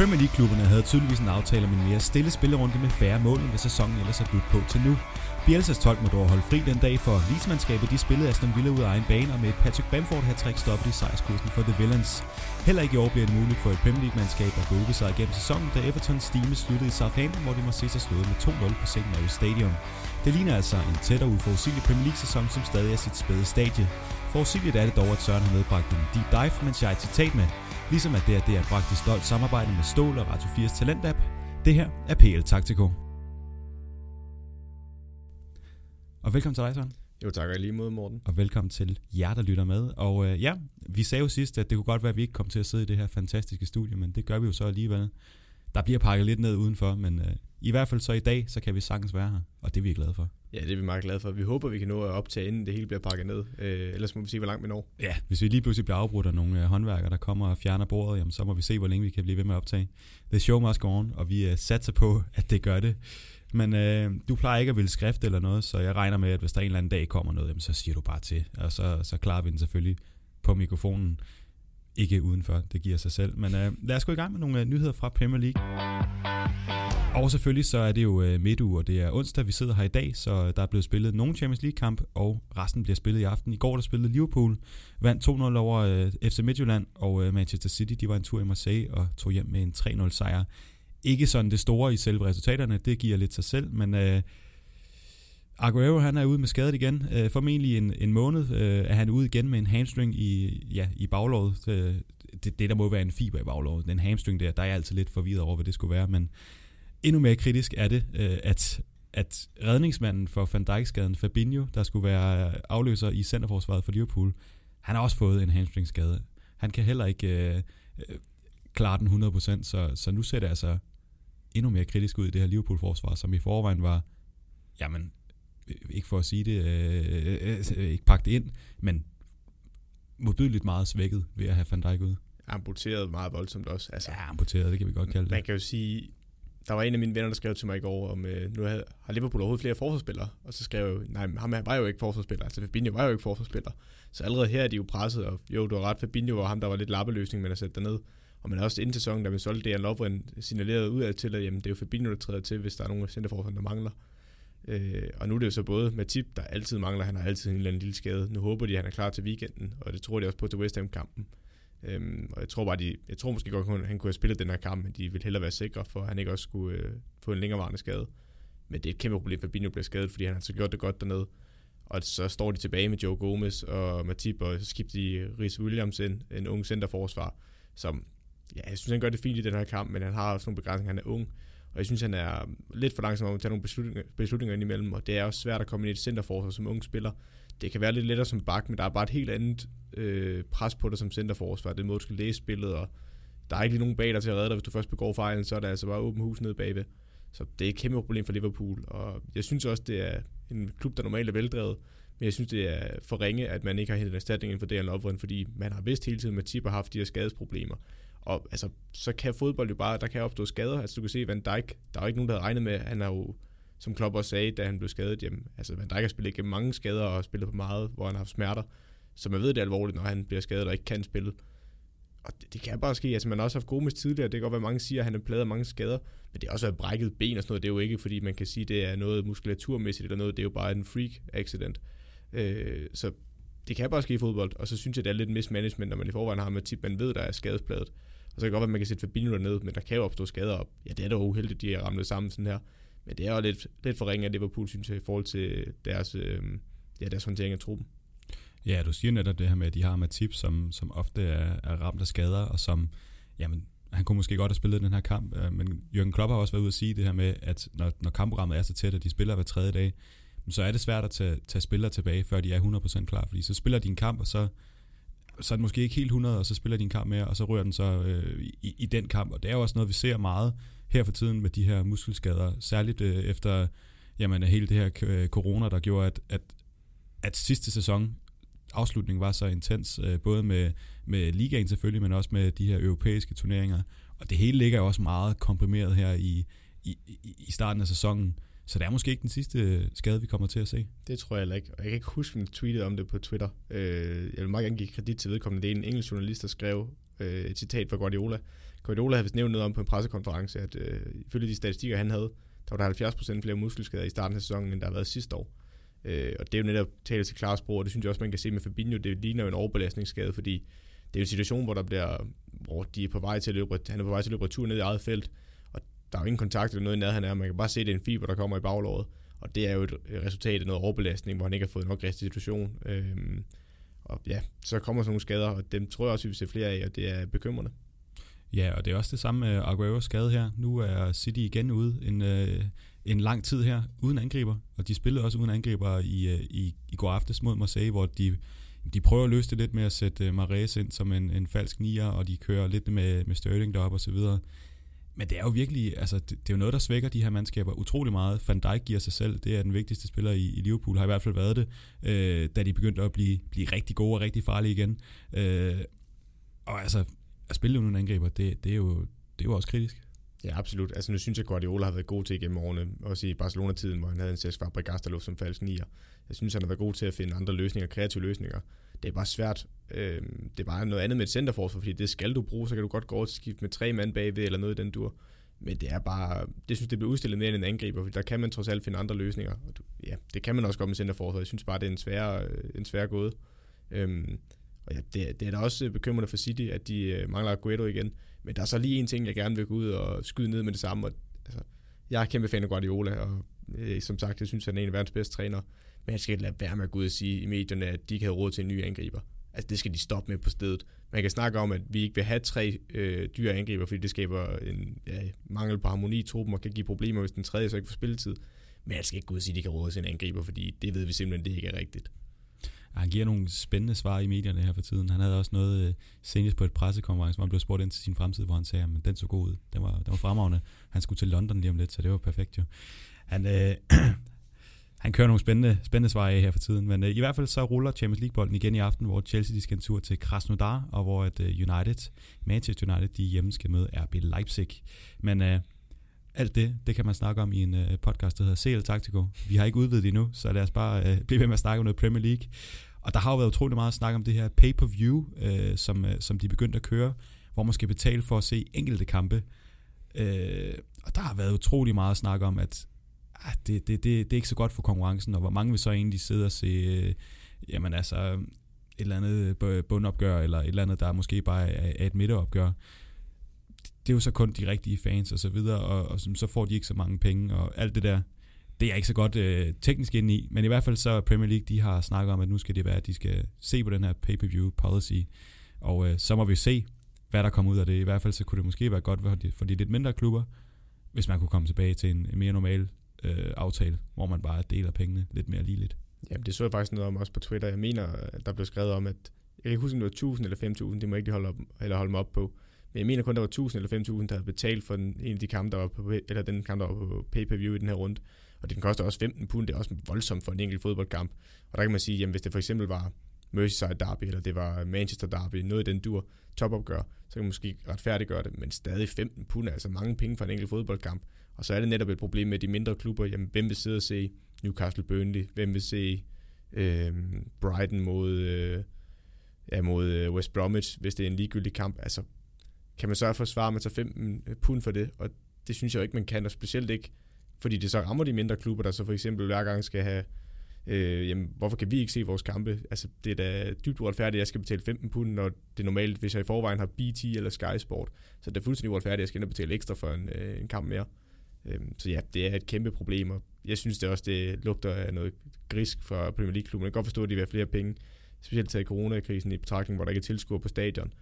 Premier League-klubberne havde tydeligvis en aftale om en mere stille spillerunde med færre mål, end hvad sæsonen ellers er budt på til nu. Bielsas 12 måtte holde fri den dag for ligesmandskabet De spillede Aston Villa ud af egen bane, og med Patrick Bamford hat trick stoppede i sejrskursen for The Villains. Heller ikke i år bliver det muligt for et Premier League-mandskab at gå sig igennem sæsonen, da Everton stime sluttede i Southampton, hvor de må se sig slået med 2-0 på St. Mary's Stadium. Det ligner altså en tæt og uforudsigelig Premier League-sæson, som stadig er sit spæde stadie. Forudsigeligt er det dog, at Søren har medbragt en deep dive, mens jeg er et citat med, ligesom at det er det er bragt i stolt samarbejde med Stål og Radio 4's Talent-app. Det her er PL Taktiko. Og velkommen til dig, Søren. Jo, tak og lige mod, Morten. Og velkommen til jer, der lytter med. Og øh, ja, vi sagde jo sidst, at det kunne godt være, at vi ikke kom til at sidde i det her fantastiske studie, men det gør vi jo så alligevel. Der bliver pakket lidt ned udenfor, men øh, i hvert fald så i dag, så kan vi sagtens være her, og det er vi glade for. Ja, det er vi meget glade for. Vi håber, vi kan nå at optage, inden det hele bliver pakket ned. Øh, ellers må vi se, hvor langt vi når. Ja, hvis vi lige pludselig bliver afbrudt af nogle øh, håndværkere, der kommer og fjerner bordet, jamen, så må vi se, hvor længe vi kan blive ved med at optage. The show must go on, og vi øh, satser på, at det gør det. Men øh, du plejer ikke at ville skrifte eller noget, så jeg regner med, at hvis der en eller anden dag kommer noget, jamen, så siger du bare til, og så, så klarer vi den selvfølgelig på mikrofonen. Ikke udenfor, det giver sig selv. Men øh, lad os gå i gang med nogle øh, nyheder fra Premier League. Og selvfølgelig så er det jo øh, midtuge, og det er onsdag, vi sidder her i dag, så der er blevet spillet nogle Champions League-kamp, og resten bliver spillet i aften. I går der spillede Liverpool, vandt 2-0 over øh, FC Midtjylland, og øh, Manchester City, de var en tur i Marseille og tog hjem med en 3-0 sejr. Ikke sådan det store i selve resultaterne, det giver lidt sig selv, men øh, Aguero han er ude med skadet igen. Øh, formentlig en, en måned øh, er han ude igen med en hamstring i, ja, i baglåret. Det, det, det, der må være en fiber i baglåret. Den hamstring der, der er jeg altid lidt forvirret over, hvad det skulle være, men endnu mere kritisk er det, øh, at, at redningsmanden for Van Dijk-skaden, Fabinho, der skulle være afløser i centerforsvaret for Liverpool, han har også fået en hamstringskade. Han kan heller ikke øh, øh klare den 100%, så, så nu ser det altså endnu mere kritisk ud i det her Liverpool-forsvar, som i forvejen var, jamen, ikke for at sige det, øh, øh, ikke pakket ind, men modbydeligt meget svækket ved at have Van Dijk ud. Amputeret meget voldsomt også. Altså, ja, amputeret, det kan vi godt kalde det. Man kan jo sige, der var en af mine venner, der skrev til mig i går, om øh, nu har Liverpool overhovedet flere forsvarsspillere, og så skrev jeg, nej, ham var jo ikke forsvarsspiller, altså Fabinho var jo ikke forsvarsspiller. Så allerede her er de jo presset, og jo, du har ret, Fabinho var ham, der var lidt lappeløsning, men har sat derned. Og man har også inden sæsonen, da vi solgte Dejan Lovren signaleret ud af til, at jamen, det er jo Fabinho, der træder til, hvis der er nogle centerforsvar, der mangler. Øh, og nu er det jo så både Matip, der altid mangler, han har altid en eller anden lille skade. Nu håber de, at han er klar til weekenden, og det tror de også på til West Ham-kampen. Øhm, og jeg tror bare, de, jeg tror måske godt, han, han kunne have spillet den her kamp, men de vil hellere være sikre, for at han ikke også skulle øh, få en længerevarende skade. Men det er et kæmpe problem, at Fabinho bliver skadet, fordi han har så gjort det godt dernede. Og så står de tilbage med Joe Gomez og Matip, og så skifter de Rhys Williams ind, en ung centerforsvar, som, ja, jeg synes, han gør det fint i den her kamp, men han har også nogle begrænsninger, han er ung. Og jeg synes, han er lidt for langsom om at tage nogle beslutninger, beslutninger indimellem, og det er også svært at komme ind i et centerforsvar som ung spiller. Det kan være lidt lettere som bak, men der er bare et helt andet øh, pres på dig som centerforsvar. Det er måde, du skal læse spillet, og der er ikke lige nogen bag dig til at redde dig. Hvis du først begår fejlen, så er der altså bare åben hus nede bagved. Så det er et kæmpe problem for Liverpool, og jeg synes også, det er en klub, der normalt er veldrevet, men jeg synes, det er for ringe, at man ikke har hentet en erstatning inden for Dejan Lovren, fordi man har vidst hele tiden, at Matip har haft de her skadesproblemer. Og altså, så kan fodbold jo bare, der kan opstå skader. Altså, du kan se Van Dijk, der er jo ikke nogen, der havde regnet med, han har jo, som Klopp også sagde, da han blev skadet, jamen, altså Van Dijk har spillet igennem mange skader og spillet på meget, hvor han har haft smerter. Så man ved, det er alvorligt, når han bliver skadet og ikke kan spille. Og det, det kan bare ske. Altså, man har også haft gode tidligere. Det kan godt være, mange siger, at han er pladet af mange skader. Men det er også været brækket ben og sådan noget. Det er jo ikke, fordi man kan sige, at det er noget muskulaturmæssigt eller noget. Det er jo bare en freak accident. Øh, så det kan bare ske i fodbold. Og så synes jeg, det er lidt mismanagement, når man i forvejen har med tip, man ved, der er skadespladet. Og så kan det godt være, at man kan sætte Fabinho ned, men der kan jo opstå skader op. Ja, det er da uheldigt, de er ramlet sammen sådan her. Men det er jo lidt, lidt for ringe af Liverpool, synes jeg, i forhold til deres, øh, ja, deres håndtering af truppen. Ja, du siger netop det her med, at de har Matip, som, som ofte er, er ramt af skader, og som, jamen, han kunne måske godt have spillet den her kamp, øh, men Jürgen Klopp har også været ude at sige det her med, at når, når kampprogrammet er så tæt, at de spiller hver tredje dag, så er det svært at tage, tage spillere tilbage, før de er 100% klar, fordi så spiller de en kamp, og så, så er den måske ikke helt 100, og så spiller de en kamp mere, og så rører den så øh, i, i den kamp, og det er jo også noget, vi ser meget her for tiden med de her muskelskader, særligt øh, efter jamen, hele det her øh, corona, der gjorde, at, at, at sidste sæson, afslutningen var så intens, øh, både med, med ligaen selvfølgelig, men også med de her europæiske turneringer. Og det hele ligger jo også meget komprimeret her i, i, i starten af sæsonen. Så det er måske ikke den sidste øh, skade, vi kommer til at se. Det tror jeg heller ikke. Og jeg kan ikke huske, at tweetede om det på Twitter. Øh, jeg vil meget gerne give kredit til vedkommende. Det er en engelsk journalist, der skrev øh, et citat fra Guardiola. Guardiola havde vist nævnt noget om på en pressekonference, at øh, ifølge de statistikker, han havde, der var der 70% flere muskelskader i starten af sæsonen, end der har været sidste år. Øh, og det er jo netop talt til klare sprog, og det synes jeg også, man kan se med Fabinho. Det ligner jo en overbelastningsskade, fordi det er jo en situation, hvor der bliver, hvor de er på vej til at løbe, han er på vej til at løbe retur ned i eget felt, og der er jo ingen kontakt eller noget i nærheden af, man kan bare se, at det er en fiber, der kommer i baglåret, og det er jo et resultat af noget overbelastning, hvor han ikke har fået nok restitution. Øh, og ja, så kommer sådan nogle skader, og dem tror jeg også, vi vil se flere af, og det er bekymrende. Ja, og det er også det samme med Aguero's skade her. Nu er City igen ude en, øh, en lang tid her, uden angriber, og de spillede også uden angriber i, øh, i, i går aftes mod Marseille, hvor de, de prøver at løse det lidt med at sætte øh, Mares ind som en, en falsk nier, og de kører lidt med, med Sterling deroppe osv. Men det er jo virkelig, altså det, det er jo noget, der svækker de her mandskaber utrolig meget. Van Dijk giver sig selv, det er den vigtigste spiller i, i Liverpool, har i hvert fald været det, øh, da de begyndte at blive, blive rigtig gode og rigtig farlige igen. Øh, og altså, at spille uden angriber, det, det, er jo, det er jo også kritisk. Ja, absolut. Altså nu synes jeg, at Guardiola har været god til igennem årene, også i Barcelona-tiden, hvor han havde en Cesc Fabregas, som falsk nier. Jeg synes, han har været god til at finde andre løsninger, kreative løsninger. Det er bare svært. Øh, det er bare noget andet med et centerforsvar, fordi det skal du bruge, så kan du godt gå over til skift med tre mand bagved eller noget i den dur. Men det er bare, det synes det bliver udstillet mere end en angriber, for der kan man trods alt finde andre løsninger. Og du, ja, det kan man også godt med centerforsvar. Jeg synes bare, det er en svær, øh, en svær gåde. Øhm, og ja, det, det er da også øh, bekymrende for City, at de øh, mangler Aguero igen. Men der er så lige en ting, jeg gerne vil gå ud og skyde ned med det samme. Og, altså, jeg er kæmpe fan af Guardiola, og øh, som sagt, jeg synes, han er en af verdens bedste trænere. Men jeg skal lade være med at gå ud og sige i medierne, at de ikke havde råd til en ny angriber. Altså, det skal de stoppe med på stedet. Man kan snakke om, at vi ikke vil have tre øh, dyre angriber, fordi det skaber en ja, mangel på harmoni i truppen og kan give problemer, hvis den tredje så ikke får spilletid. Men jeg skal ikke gå ud og sige, at de kan råde til en angriber, fordi det ved vi simpelthen, det ikke er rigtigt. Ah, han giver nogle spændende svar i medierne her for tiden. Han havde også noget øh, senest på et pressekonference, hvor han blev spurgt ind til sin fremtid, hvor han sagde, at den så god ud. Den var, den var fremragende. Han skulle til London lige om lidt, så det var perfekt jo. Han, øh, han kører nogle spændende, spændende svar af her for tiden, men øh, i hvert fald så ruller Champions League-bolden igen i aften, hvor Chelsea de skal en tur til Krasnodar, og hvor at, øh, United, Manchester United, de hjemme skal møde RB Leipzig. Men øh, alt det, det kan man snakke om i en øh, podcast, der hedder CL Tactico. Vi har ikke udvidet det endnu, så lad os bare øh, blive ved med at snakke om noget Premier League. Og der har jo været utrolig meget snak om det her pay-per-view, øh, som, øh, som de begyndte at køre, hvor man skal betale for at se enkelte kampe. Øh, og der har været utrolig meget snak om, at ah, det, det, det, det er ikke så godt for konkurrencen, og hvor mange vil så egentlig sidde og se, øh, jamen altså, et eller andet bundopgør, eller et eller andet, der måske bare er, er et midteropgør. Det er jo så kun de rigtige fans og så videre, og, og så får de ikke så mange penge, og alt det der det er jeg ikke så godt øh, teknisk ind i, men i hvert fald så Premier League, de har snakket om, at nu skal det være, at de skal se på den her pay-per-view policy, og øh, så må vi se, hvad der kommer ud af det. I hvert fald så kunne det måske være godt for de, for de lidt mindre klubber, hvis man kunne komme tilbage til en, en mere normal øh, aftale, hvor man bare deler pengene lidt mere ligeligt. Jamen, det så jeg faktisk noget om også på Twitter. Jeg mener, der blev skrevet om, at jeg kan ikke huske, om det var 1000 eller 5000, det må jeg ikke holde, op, eller holde mig op på. Men jeg mener kun, der var 1000 eller 5000, der havde betalt for den, en af de kampe, der var på, eller den kamp, der var på pay-per-view i den her runde. Og den koster også 15 pund, det er også voldsomt for en enkelt fodboldkamp. Og der kan man sige, jamen hvis det for eksempel var Merseyside Derby, eller det var Manchester Derby, noget i den dur, topopgør, så kan man måske retfærdiggøre det, men stadig 15 pund er altså mange penge for en enkelt fodboldkamp. Og så er det netop et problem med de mindre klubber, jamen hvem vil sidde og se Newcastle Burnley, hvem vil se øh, Brighton mod, øh, ja, mod øh, West Bromwich, hvis det er en ligegyldig kamp. Altså, kan man så forsvare med tager 15 mm, pund for det? Og det synes jeg jo ikke, man kan, og specielt ikke fordi det så rammer de mindre klubber, der så for eksempel hver gang skal have, øh, jamen, hvorfor kan vi ikke se vores kampe? Altså, det er da dybt uretfærdigt, at jeg skal betale 15 pund, når det normalt, hvis jeg i forvejen har BT eller Sky Sport. Så det er fuldstændig uretfærdigt, at jeg skal ind og betale ekstra for en, øh, en kamp mere. Øh, så ja, det er et kæmpe problem, og jeg synes det også, det lugter af noget grisk for Premier League-klubben. Jeg kan godt forstå, at de vil have flere penge, specielt til coronakrisen i betragtning, hvor der ikke er tilskuer på stadion.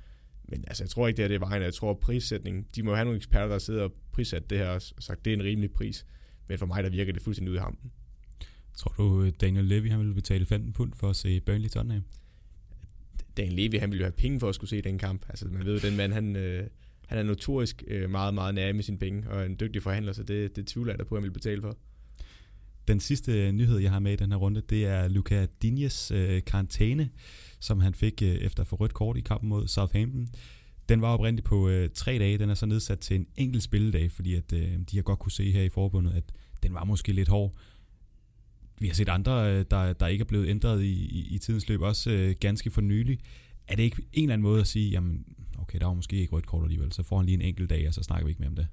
Men altså, jeg tror ikke, det er det vejen. Jeg tror, at prissætning, de må have nogle eksperter, der sidder og prissat det her og sagt, det er en rimelig pris. Men for mig, der virker det fuldstændig ud i hampen. Tror du, øh, Daniel Levy han ville betale 15 pund for at se Burnley Tottenham? Daniel Levy, han ville jo have penge for at skulle se den kamp. Altså, man ved jo, den mand, han, øh, han er notorisk øh, meget, meget nær med sine penge, og en dygtig forhandler, så det, det tvivler jeg da på, at han vil betale for. Den sidste nyhed, jeg har med i den her runde, det er Luca Dignes øh, karantæne, som han fik øh, efter få rødt kort i kampen mod Southampton. Den var oprindeligt på øh, tre dage. Den er så nedsat til en enkelt spilledag, fordi at, øh, de har godt kunne se her i forbundet, at den var måske lidt hård. Vi har set andre, øh, der, der ikke er blevet ændret i, i, i tidens løb, også øh, ganske for nylig. Er det ikke en eller anden måde at sige, jamen okay, der var måske ikke rødt kort alligevel, så får han lige en enkelt dag, og så snakker vi ikke mere om det.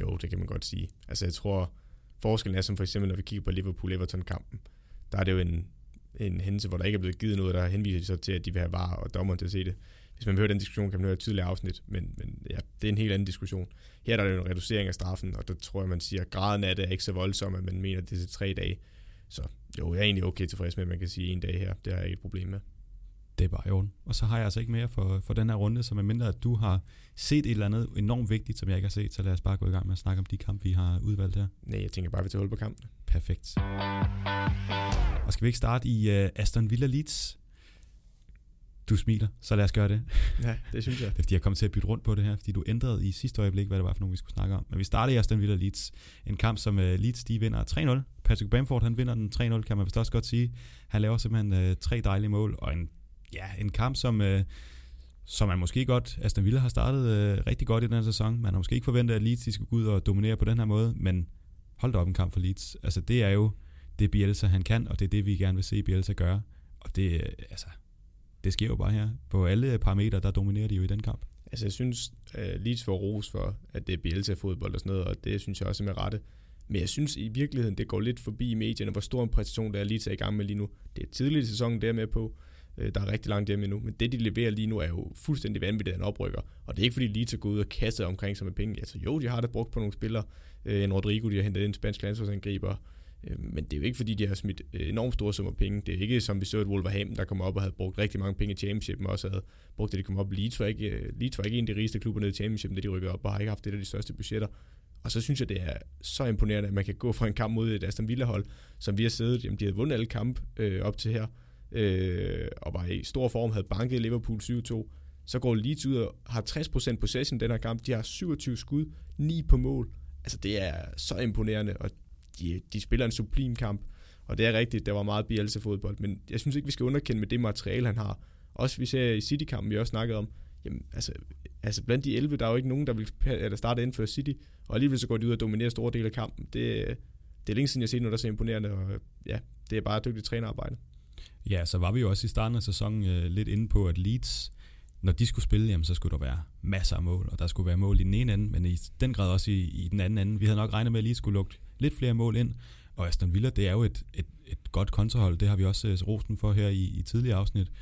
Jo, det kan man godt sige. Altså jeg tror, forskellen er som for eksempel, når vi kigger på Liverpool-Everton-kampen, der er det jo en, en hændelse, hvor der ikke er blevet givet noget, der henviser sig til, at de vil have varer og dommeren til at se det. Hvis man vil høre den diskussion, kan man høre et tydeligt afsnit, men, men ja, det er en helt anden diskussion. Her er der jo en reducering af straffen, og der tror jeg, man siger, at graden af det er ikke så voldsom, at man mener, at det er til tre dage. Så jo, jeg er egentlig okay tilfreds med, at man kan sige en dag her. Det har jeg ikke et problem med. Det er bare i orden. Og så har jeg altså ikke mere for, for den her runde, så mindre at du har set et eller andet enormt vigtigt, som jeg ikke har set, så lad os bare gå i gang med at snakke om de kampe, vi har udvalgt her. Nej, jeg tænker bare, at vi tager hul på kampen. Perfekt. Og skal vi ikke starte i uh, Aston Villa Leeds? Du smiler, så lad os gøre det. Ja, det synes jeg. Det er fordi, jeg kom til at bytte rundt på det her, fordi du ændrede i sidste øjeblik, hvad det var for nogen, vi skulle snakke om. Men vi starter i Aston Villa Leeds. En kamp, som uh, Leeds de vinder 3-0. Patrick Bamford, han vinder den 3-0, kan man vist også godt sige. Han laver simpelthen uh, tre dejlige mål, og en, ja, en kamp, som... øh, som man måske godt, Aston Villa har startet øh, rigtig godt i den her sæson. Man har måske ikke forventet, at Leeds de skal gå ud og dominere på den her måde, men hold da op en kamp for Leeds. Altså det er jo det Bielsa han kan, og det er det vi gerne vil se Bielsa gøre. Og det, øh, altså, det sker jo bare her. På alle parametre, der dominerer de jo i den kamp. Altså jeg synes, uh, Leeds får ros for, at det er Bielsa-fodbold og sådan noget, og det synes jeg også er med rette. Men jeg synes i virkeligheden, det går lidt forbi i medierne, hvor stor en præstation der er Leeds er i gang med lige nu. Det er tidligt i sæsonen, der med på. Øh, der er rigtig langt hjemme endnu, men det de leverer lige nu er jo fuldstændig vanvittigt en oprykker. Og det er ikke fordi lige til gået ud og kastet omkring sig med penge. Altså jo, de har det brugt på nogle spillere. Øh, en Rodrigo, de har hentet en spansk landsholdsangriber. Øh, men det er jo ikke fordi, de har smidt enormt store summer penge. Det er ikke som vi så et Wolverhampton, der kom op og havde brugt rigtig mange penge i Championship, og også havde brugt det, de kom op. Leeds var ikke, Leeds var ikke en af de rigeste klubber nede i Championship, da de rykkede op, og har ikke haft det af de største budgetter. Og så synes jeg, det er så imponerende, at man kan gå fra en kamp mod et Aston Villa-hold, som vi har siddet, jamen de havde vundet alle kampe øh, op til her, øh, og var i stor form, havde banket Liverpool 7-2. Så går Leeds ud og har 60% possession den her kamp. De har 27 skud, 9 på mål. Altså det er så imponerende, og de, de spiller en sublim kamp. Og det er rigtigt, der var meget Bielsa fodbold, men jeg synes ikke, vi skal underkende med det materiale, han har. Også vi ser i City-kampen, vi også snakket om, jamen, altså, altså blandt de 11, der er jo ikke nogen, der vil eller starte ind for City, og alligevel så går de ud og dominerer store dele af kampen. Det, det er længe siden, jeg har set noget, der er så imponerende, og ja, det er bare dygtigt trænerarbejde. Ja, så var vi jo også i starten af sæsonen øh, lidt inde på, at Leeds, når de skulle spille, jamen, så skulle der være masser af mål, og der skulle være mål i den ene ende, men i den grad også i, i den anden ende. Vi havde nok regnet med, at Leeds skulle lukke lidt flere mål ind, og Aston Villa, det er jo et, et, et godt kontrahold, det har vi også øh, rosten for her i, i tidligere afsnit.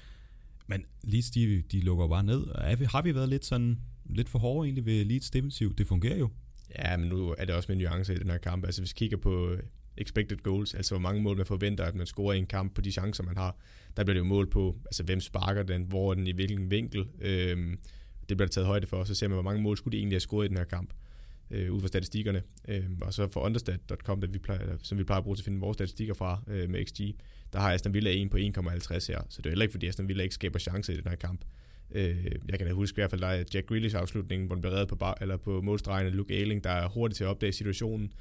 Men Leeds, de, de lukker bare ned. Er vi, har vi været lidt sådan lidt for hårde egentlig ved Leeds defensiv? Det fungerer jo. Ja, men nu er det også med nuancer i den her kamp. Altså hvis vi kigger på expected goals, altså hvor mange mål man forventer, at man scorer i en kamp på de chancer, man har, der bliver det jo mål på, altså hvem sparker den, hvor er den i hvilken vinkel. Øh, det bliver der taget højde for, så ser man, hvor mange mål skulle de egentlig have scoret i den her kamp øh, ud fra statistikkerne. Øh, og så for understat.com, der vi plejer, som vi plejer at bruge til at finde vores statistikker fra øh, med XG, der har Aston Villa 1 på 1,50 her. Så det er heller ikke, fordi Aston Villa ikke skaber chancer i den her kamp. Øh, jeg kan da huske i hvert fald, der er Jack Grealish afslutningen, hvor den bliver reddet på, bar, eller på målstregen af Luke Ayling, der er hurtigt til at opdage situationen,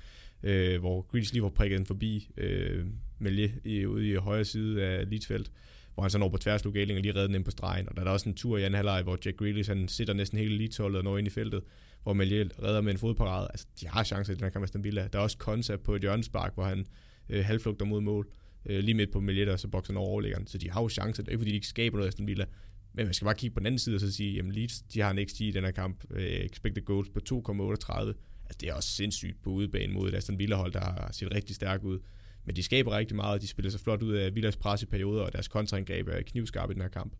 øh, hvor Grealish lige var prikket den forbi øh, Melje i, ude i højre side af Leedsfelt, hvor han så når på tværs og lige redder den ind på stregen. Og der er der også en tur i anden halvleg, hvor Jack Grealish han sitter næsten hele leeds og når ind i feltet, hvor Melje redder med en fodparade. Altså, de har chancer i den her kamp Aston Villa. Der er også koncept på et hjørnespark, hvor han øh, halvflugter mod mål, øh, lige midt på Melje, og så bokser han over overlæggeren. Så de har jo chancer. Det er ikke, fordi de ikke skaber noget Aston Villa. Men man skal bare kigge på den anden side og så sige, jamen Leeds, de har en XG i den her kamp, øh, expected goals på 2,38. Altså det er også sindssygt på udebane mod et Aston Villa-hold, der har set rigtig stærkt ud. Men de skaber rigtig meget, de spiller så flot ud af Villas pres i perioder, og deres kontraangreb er knivskarpe i den her kamp.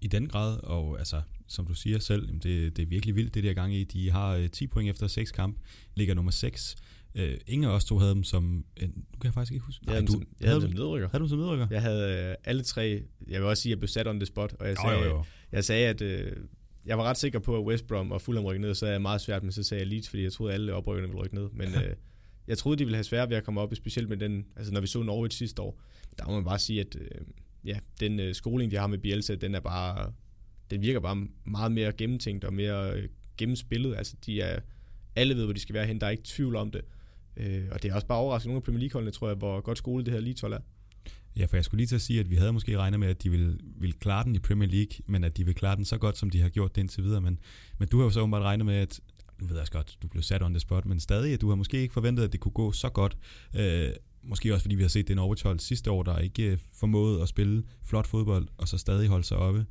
I den grad, og altså, som du siger selv, det, det er virkelig vildt, det der gang i. De har 10 point efter 6 kamp, ligger nummer 6. Uh, ingen af os to havde dem som... En, du kan jeg faktisk ikke huske. Jeg havde, Nej, du, som, jeg havde, havde dem som nedrykker. Havde du som nedrykker? Jeg havde uh, alle tre... Jeg vil også sige, at jeg blev sat on the spot, og jeg sagde, jo, jo, jo. Jeg sagde at uh, jeg var ret sikker på, at West Brom og Fulham rykkede ned, så er jeg meget svært, men så sagde jeg Leeds, fordi jeg troede, at alle oprykkerne ville rykke ned. Men uh, jeg troede, de ville have svært ved at komme op, specielt med den... Altså, når vi så Norwich sidste år, der må man bare sige, at uh, ja, den uh, skoling, de har med Bielsa, den er bare... Den virker bare meget mere gennemtænkt og mere uh, gennemspillet. Altså, de er... Alle ved, hvor de skal være hen. Der er ikke tvivl om det. Øh, og det er også bare overraskende nogle af Premier League-holdene, tror jeg, hvor godt skole det her lige er. Ja, for jeg skulle lige til at sige, at vi havde måske regnet med, at de ville, ville klare den i Premier League, men at de ville klare den så godt, som de har gjort det indtil videre. Men, men du har jo så åbenbart regnet med, at nu ved jeg også godt, du blev sat on the spot, men stadig, at du har måske ikke forventet, at det kunne gå så godt. Øh, måske også fordi vi har set det Norwich sidste år, der ikke øh, formåede at spille flot fodbold, og så stadig holde sig oppe.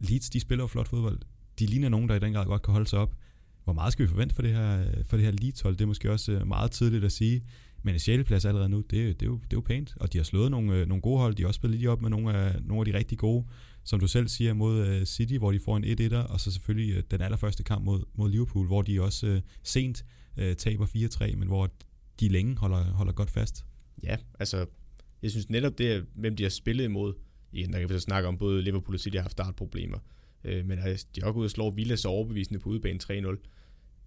Leeds, de spiller jo flot fodbold. de ligner nogen, der i den grad godt kan holde sig op. Hvor meget skal vi forvente for det her, for det her Leeds-hold? Det er måske også øh, meget tidligt at sige. Men en 6. plads allerede nu, det, det, er jo, det er jo pænt. Og de har slået nogle, øh, nogle gode hold. De har også spillet lige op med nogle af, nogle af de rigtig gode, som du selv siger, mod øh, City, hvor de får en 1-1'er. Og så selvfølgelig øh, den allerførste kamp mod, mod Liverpool, hvor de også øh, sent øh, taber 4-3, men hvor de længe holder, holder godt fast. Ja, altså, jeg synes netop det, hvem de har spillet imod, igen, der kan vi så snakke om, både Liverpool og City har haft startproblemer, øh, men altså, de har også gået og slår Villa så overbevisende på udebane 3-0.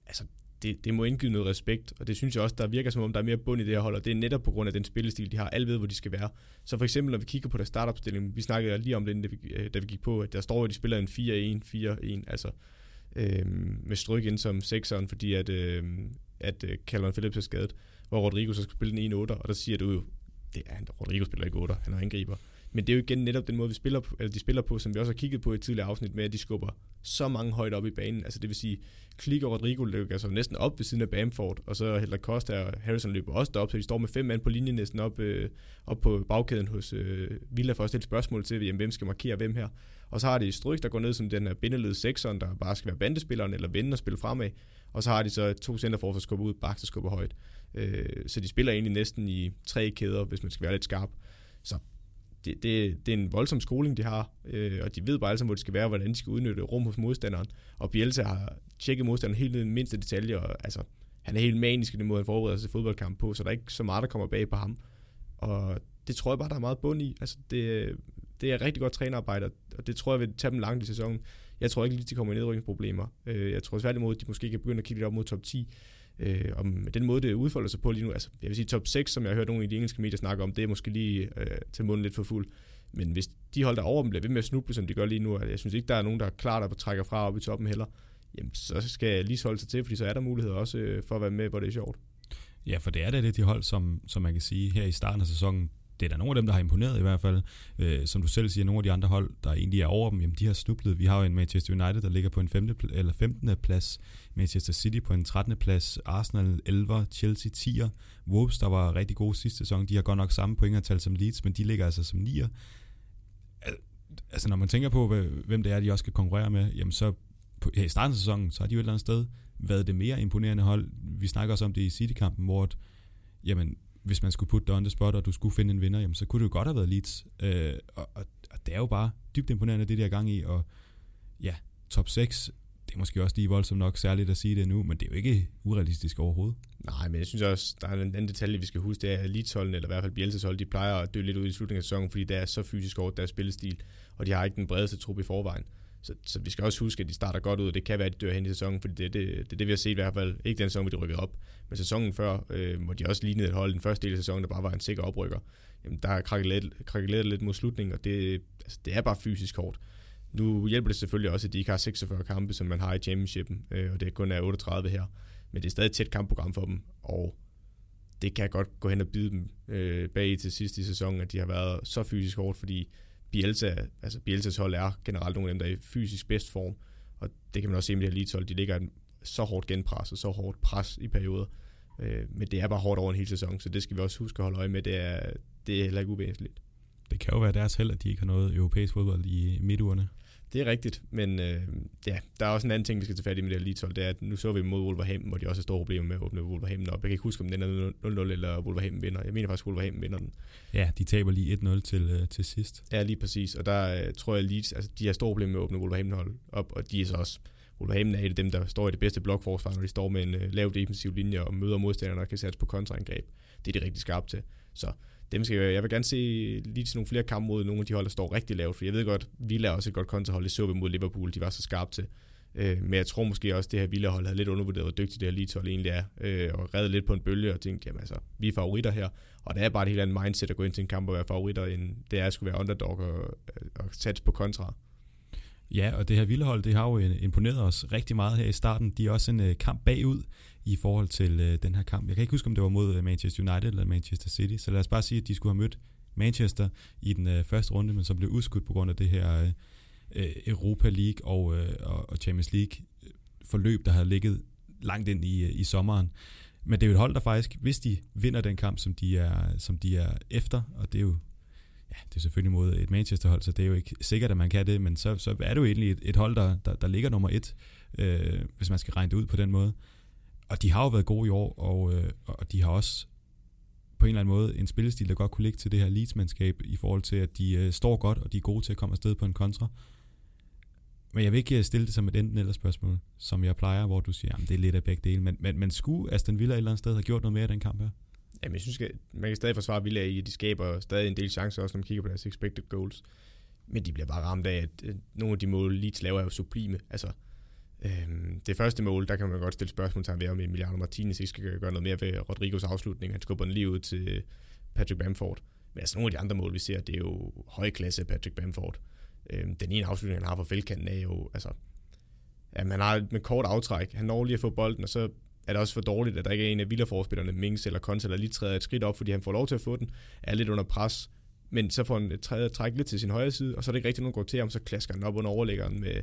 Altså, det, det må indgive noget respekt, og det synes jeg også, der virker som om, der er mere bund i det her hold, og det er netop på grund af den spillestil, de har. Alle ved, hvor de skal være. Så for eksempel, når vi kigger på deres startopstilling, vi snakkede lige om det, da vi, øh, da vi gik på, at der står, at de spiller en 4-1, 4-1, altså øh, med stryk ind som sekseren, fordi at, øh, at øh, Calvin Phillips er skadet, hvor Rodrigo så skal spille en 1-8, og der siger du jo, det er, Rodrigo spiller ikke 8, han er angriber. Men det er jo igen netop den måde, vi spiller på, eller de spiller på, som vi også har kigget på i et tidligere afsnit med, at de skubber så mange højt op i banen. Altså det vil sige, Klik og Rodrigo løber altså næsten op ved siden af Bamford, og så Heller Costa og Harrison løber også derop, så de står med fem mand på linjen næsten op, øh, op på bagkæden hos øh, Villa for at stille spørgsmål til, jamen, hvem skal markere hvem her. Og så har de Stryk, der går ned som den her bindeled sekseren, der bare skal være bandespilleren eller vende og spille fremad. Og så har de så to centerfor, der skubber ud, bak der skubber højt. Øh, så de spiller egentlig næsten i tre kæder, hvis man skal være lidt skarp. Så det, det, det er en voldsom skoling, de har, øh, og de ved bare alle hvor de skal være, hvordan de skal udnytte rum hos modstanderen. Og Bielsa har tjekket modstanderen helt ned i den mindste detalje, og altså, han er helt manisk i den måde, han forbereder sig til fodboldkamp på, så der er ikke så meget, der kommer bag på ham. Og det tror jeg bare, der er meget bund i. Altså, det, det er rigtig godt trænerarbejde, og det tror jeg vil tage dem langt i sæsonen. Jeg tror ikke lige, de kommer i nedrykningsproblemer. Øh, jeg tror tværtimod, at de måske kan begynde at kigge lidt op mod top 10. Øh, og med den måde, det udfolder sig på lige nu, altså jeg vil sige top 6, som jeg har hørt nogle af de engelske medier snakke om, det er måske lige øh, til munden lidt for fuld. Men hvis de hold der over dem bliver ved med at snuble, som de gør lige nu, jeg synes ikke, der er nogen, der er klar, der trækker fra op i toppen heller, jamen så skal jeg lige holde sig til, fordi så er der mulighed også øh, for at være med, hvor det er sjovt. Ja, for det er det, de hold, som, som man kan sige her i starten af sæsonen, det er der nogle af dem, der har imponeret i hvert fald. Øh, som du selv siger, nogle af de andre hold, der egentlig er over dem, jamen de har snublet. Vi har jo en Manchester United, der ligger på en 5. eller 15. plads, Manchester City på en 13. plads, Arsenal 11, Chelsea 10. Wolves, der var rigtig gode sidste sæson, de har godt nok samme pointantal som Leeds, men de ligger altså som 9. Altså når man tænker på, hvem det er, de også skal konkurrere med, jamen så på, ja, i starten af sæsonen, så har de jo et eller andet sted været det mere imponerende hold. Vi snakker også om det i City-kampen, hvor at, jamen, hvis man skulle putte det on the spot, og du skulle finde en vinder, jamen, så kunne det jo godt have været Leeds. Øh, og, og, og, det er jo bare dybt imponerende, det der gang i, og ja, top 6, det er måske også lige voldsomt nok særligt at sige det nu, men det er jo ikke urealistisk overhovedet. Nej, men jeg synes også, der er en anden detalje, vi skal huske, det er, at Leeds-holdene, eller i hvert fald Bielses hold, de plejer at dø lidt ud i slutningen af sæsonen, fordi det er så fysisk over deres spillestil, og de har ikke den bredeste trup i forvejen. Så, så vi skal også huske, at de starter godt ud, og det kan være, at de dør hen i sæsonen, fordi det er det, det, det, vi har set i hvert fald. Ikke den sæson, hvor de rykkede op, men sæsonen før, øh, hvor de også lignede et hold, den første del af sæsonen, der bare var en sikker oprykker. Jamen, der har krakkeleret lidt mod slutningen, og det, altså, det er bare fysisk hårdt. Nu hjælper det selvfølgelig også, at de ikke har 46 kampe, som man har i championshipen, øh, og det kun er 38 her. Men det er stadig et tæt kampprogram for dem, og det kan godt gå hen og bide dem øh, bag til sidst i sæsonen, at de har været så fysisk hårdt, fordi Bielsa, altså Bielsas hold er generelt nogle af dem, der er i fysisk bedst form, og det kan man også se med det her Leeds hold, de ligger så hårdt genpres og så hårdt pres i perioder, øh, men det er bare hårdt over en hel sæson, så det skal vi også huske at holde øje med, det er, det er heller ikke uvæsentligt. Det kan jo være deres held, at de ikke har noget europæisk fodbold i midtugerne. Det er rigtigt, men øh, ja, der er også en anden ting, vi skal tage fat i med det her Leeds hold, det er, at nu så vi mod Wolverhampton, hvor de også har store problemer med at åbne Wolverhampton op. Jeg kan ikke huske, om den er 0-0 eller Wolverhampton vinder. Jeg mener faktisk, at Wolverhampton vinder den. Ja, de taber lige 1-0 til, øh, til sidst. Ja, lige præcis, og der øh, tror jeg Leeds, altså de har store problemer med at åbne Wolverhampton hold op, og de er så også Wolverhampton er et af dem, der står i det bedste blokforsvar, når de står med en øh, lav defensiv linje og møder modstanderne og kan sætte på kontraangreb. Det er de rigtig skarpt til. Så dem skal jeg, jeg vil gerne se lige til nogle flere kampe mod nogle af de hold, der står rigtig lavt, for jeg ved godt, Villa er også et godt kontrahold, det så vi mod Liverpool, de var så skarpe til. Øh, men jeg tror måske også, at det her Villa-hold havde lidt undervurderet, hvor dygtigt det her Leeds-hold egentlig er, øh, og reddet lidt på en bølge og tænkte, jamen altså, vi er favoritter her, og det er bare et helt andet mindset at gå ind til en kamp og være favoritter, end det er at skulle være underdog og, og satse på kontra. Ja, og det her Villa-hold, det har jo imponeret os rigtig meget her i starten. De er også en øh, kamp bagud i forhold til øh, den her kamp. Jeg kan ikke huske, om det var mod øh, Manchester United eller Manchester City, så lad os bare sige, at de skulle have mødt Manchester i den øh, første runde, men som blev udskudt på grund af det her øh, øh Europa League og, øh, og Champions League øh, forløb, der havde ligget langt ind i, i sommeren. Men det er jo et hold, der faktisk, hvis de vinder den kamp, som de er, som de er efter, og det er jo ja, det er selvfølgelig mod et Manchester-hold, så det er jo ikke sikkert, at man kan det, men så, så er det jo egentlig et, et hold, der, der, der ligger nummer et, øh, hvis man skal regne det ud på den måde. Og de har jo været gode i år, og, øh, og de har også på en eller anden måde en spillestil, der godt kunne ligge til det her leadsmandskab i forhold til, at de øh, står godt, og de er gode til at komme afsted på en kontra. Men jeg vil ikke øh, stille det som et enten eller spørgsmål, som jeg plejer, hvor du siger, at det er lidt af begge dele. Men, men, men skulle Aston Villa et eller andet sted have gjort noget mere i den kamp her? Jamen, jeg synes, at man kan stadig forsvare Villa i, at de skaber stadig en del chancer, også når man kigger på deres expected goals. Men de bliver bare ramt af, at nogle af de mål, Leeds laver, er jo sublime. Altså, øhm, det første mål, der kan man godt stille spørgsmål til, om Emiliano Martinez ikke skal gøre noget mere ved Rodrigos afslutning. Han skubber den lige ud til Patrick Bamford. Men altså, nogle af de andre mål, vi ser, det er jo højklasse Patrick Bamford. Øhm, den ene afslutning, han har for feltkanten, er jo, altså, at man har med kort aftræk. Han når lige at få bolden, og så er det også for dårligt, at der ikke er en af Villaforspillerne Mings eller Konsa, der lige træder et skridt op, fordi han får lov til at få den, er lidt under pres, men så får han et træet træk lidt til sin højre side, og så er det ikke rigtig nogen går til ham, så klasker han op under overlæggeren med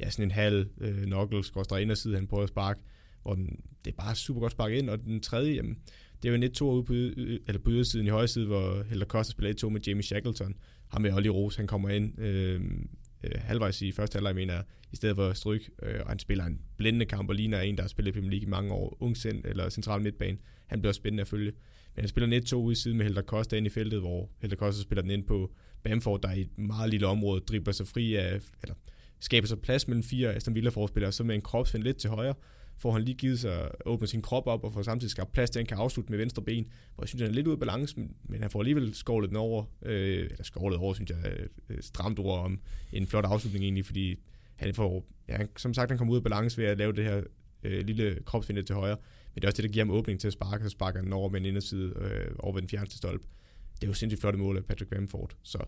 ja, sådan en halv øh, knuckle, inderside, han prøver at sparke, hvor den, det er bare super godt sparket ind, og den tredje, jamen, det er jo en 1-2 ude på, eller på ydersiden i højre side, hvor Helder Costa spiller 1-2 med Jamie Shackleton. Ham med Olli Rose, han kommer ind øh, øh, halvvejs i første halvleg, mener jeg, i stedet for stryk, øh, og han spiller en blændende kamp, og ligner en, der har spillet i Premier League i mange år, ung sind, eller central midtbane. Han bliver spændende at følge. Men han spiller net 2 ude i siden med Helder Costa ind i feltet, hvor Helder Costa spiller den ind på Bamford, der i et meget lille område dribler sig fri af, eller skaber sig plads mellem fire Aston Villa-forspillere, så med en kropsvind lidt til højre, får han lige givet sig åbne sin krop op og får samtidig skabt plads til, at han kan afslutte med venstre ben, hvor jeg synes, han er lidt ude af balance, men, han får alligevel skålet den over, øh, eller skålet over, synes jeg, er stramt ord om en flot afslutning egentlig, fordi han får, ja, som sagt, han kommer ud af balance ved at lave det her øh, lille kropsvinde til højre, men det er også det, der giver ham åbning til at sparke, så sparker han over med en inderside øh, over ved den fjerneste stolpe. Det er jo sindssygt flotte mål af Patrick Bamford, så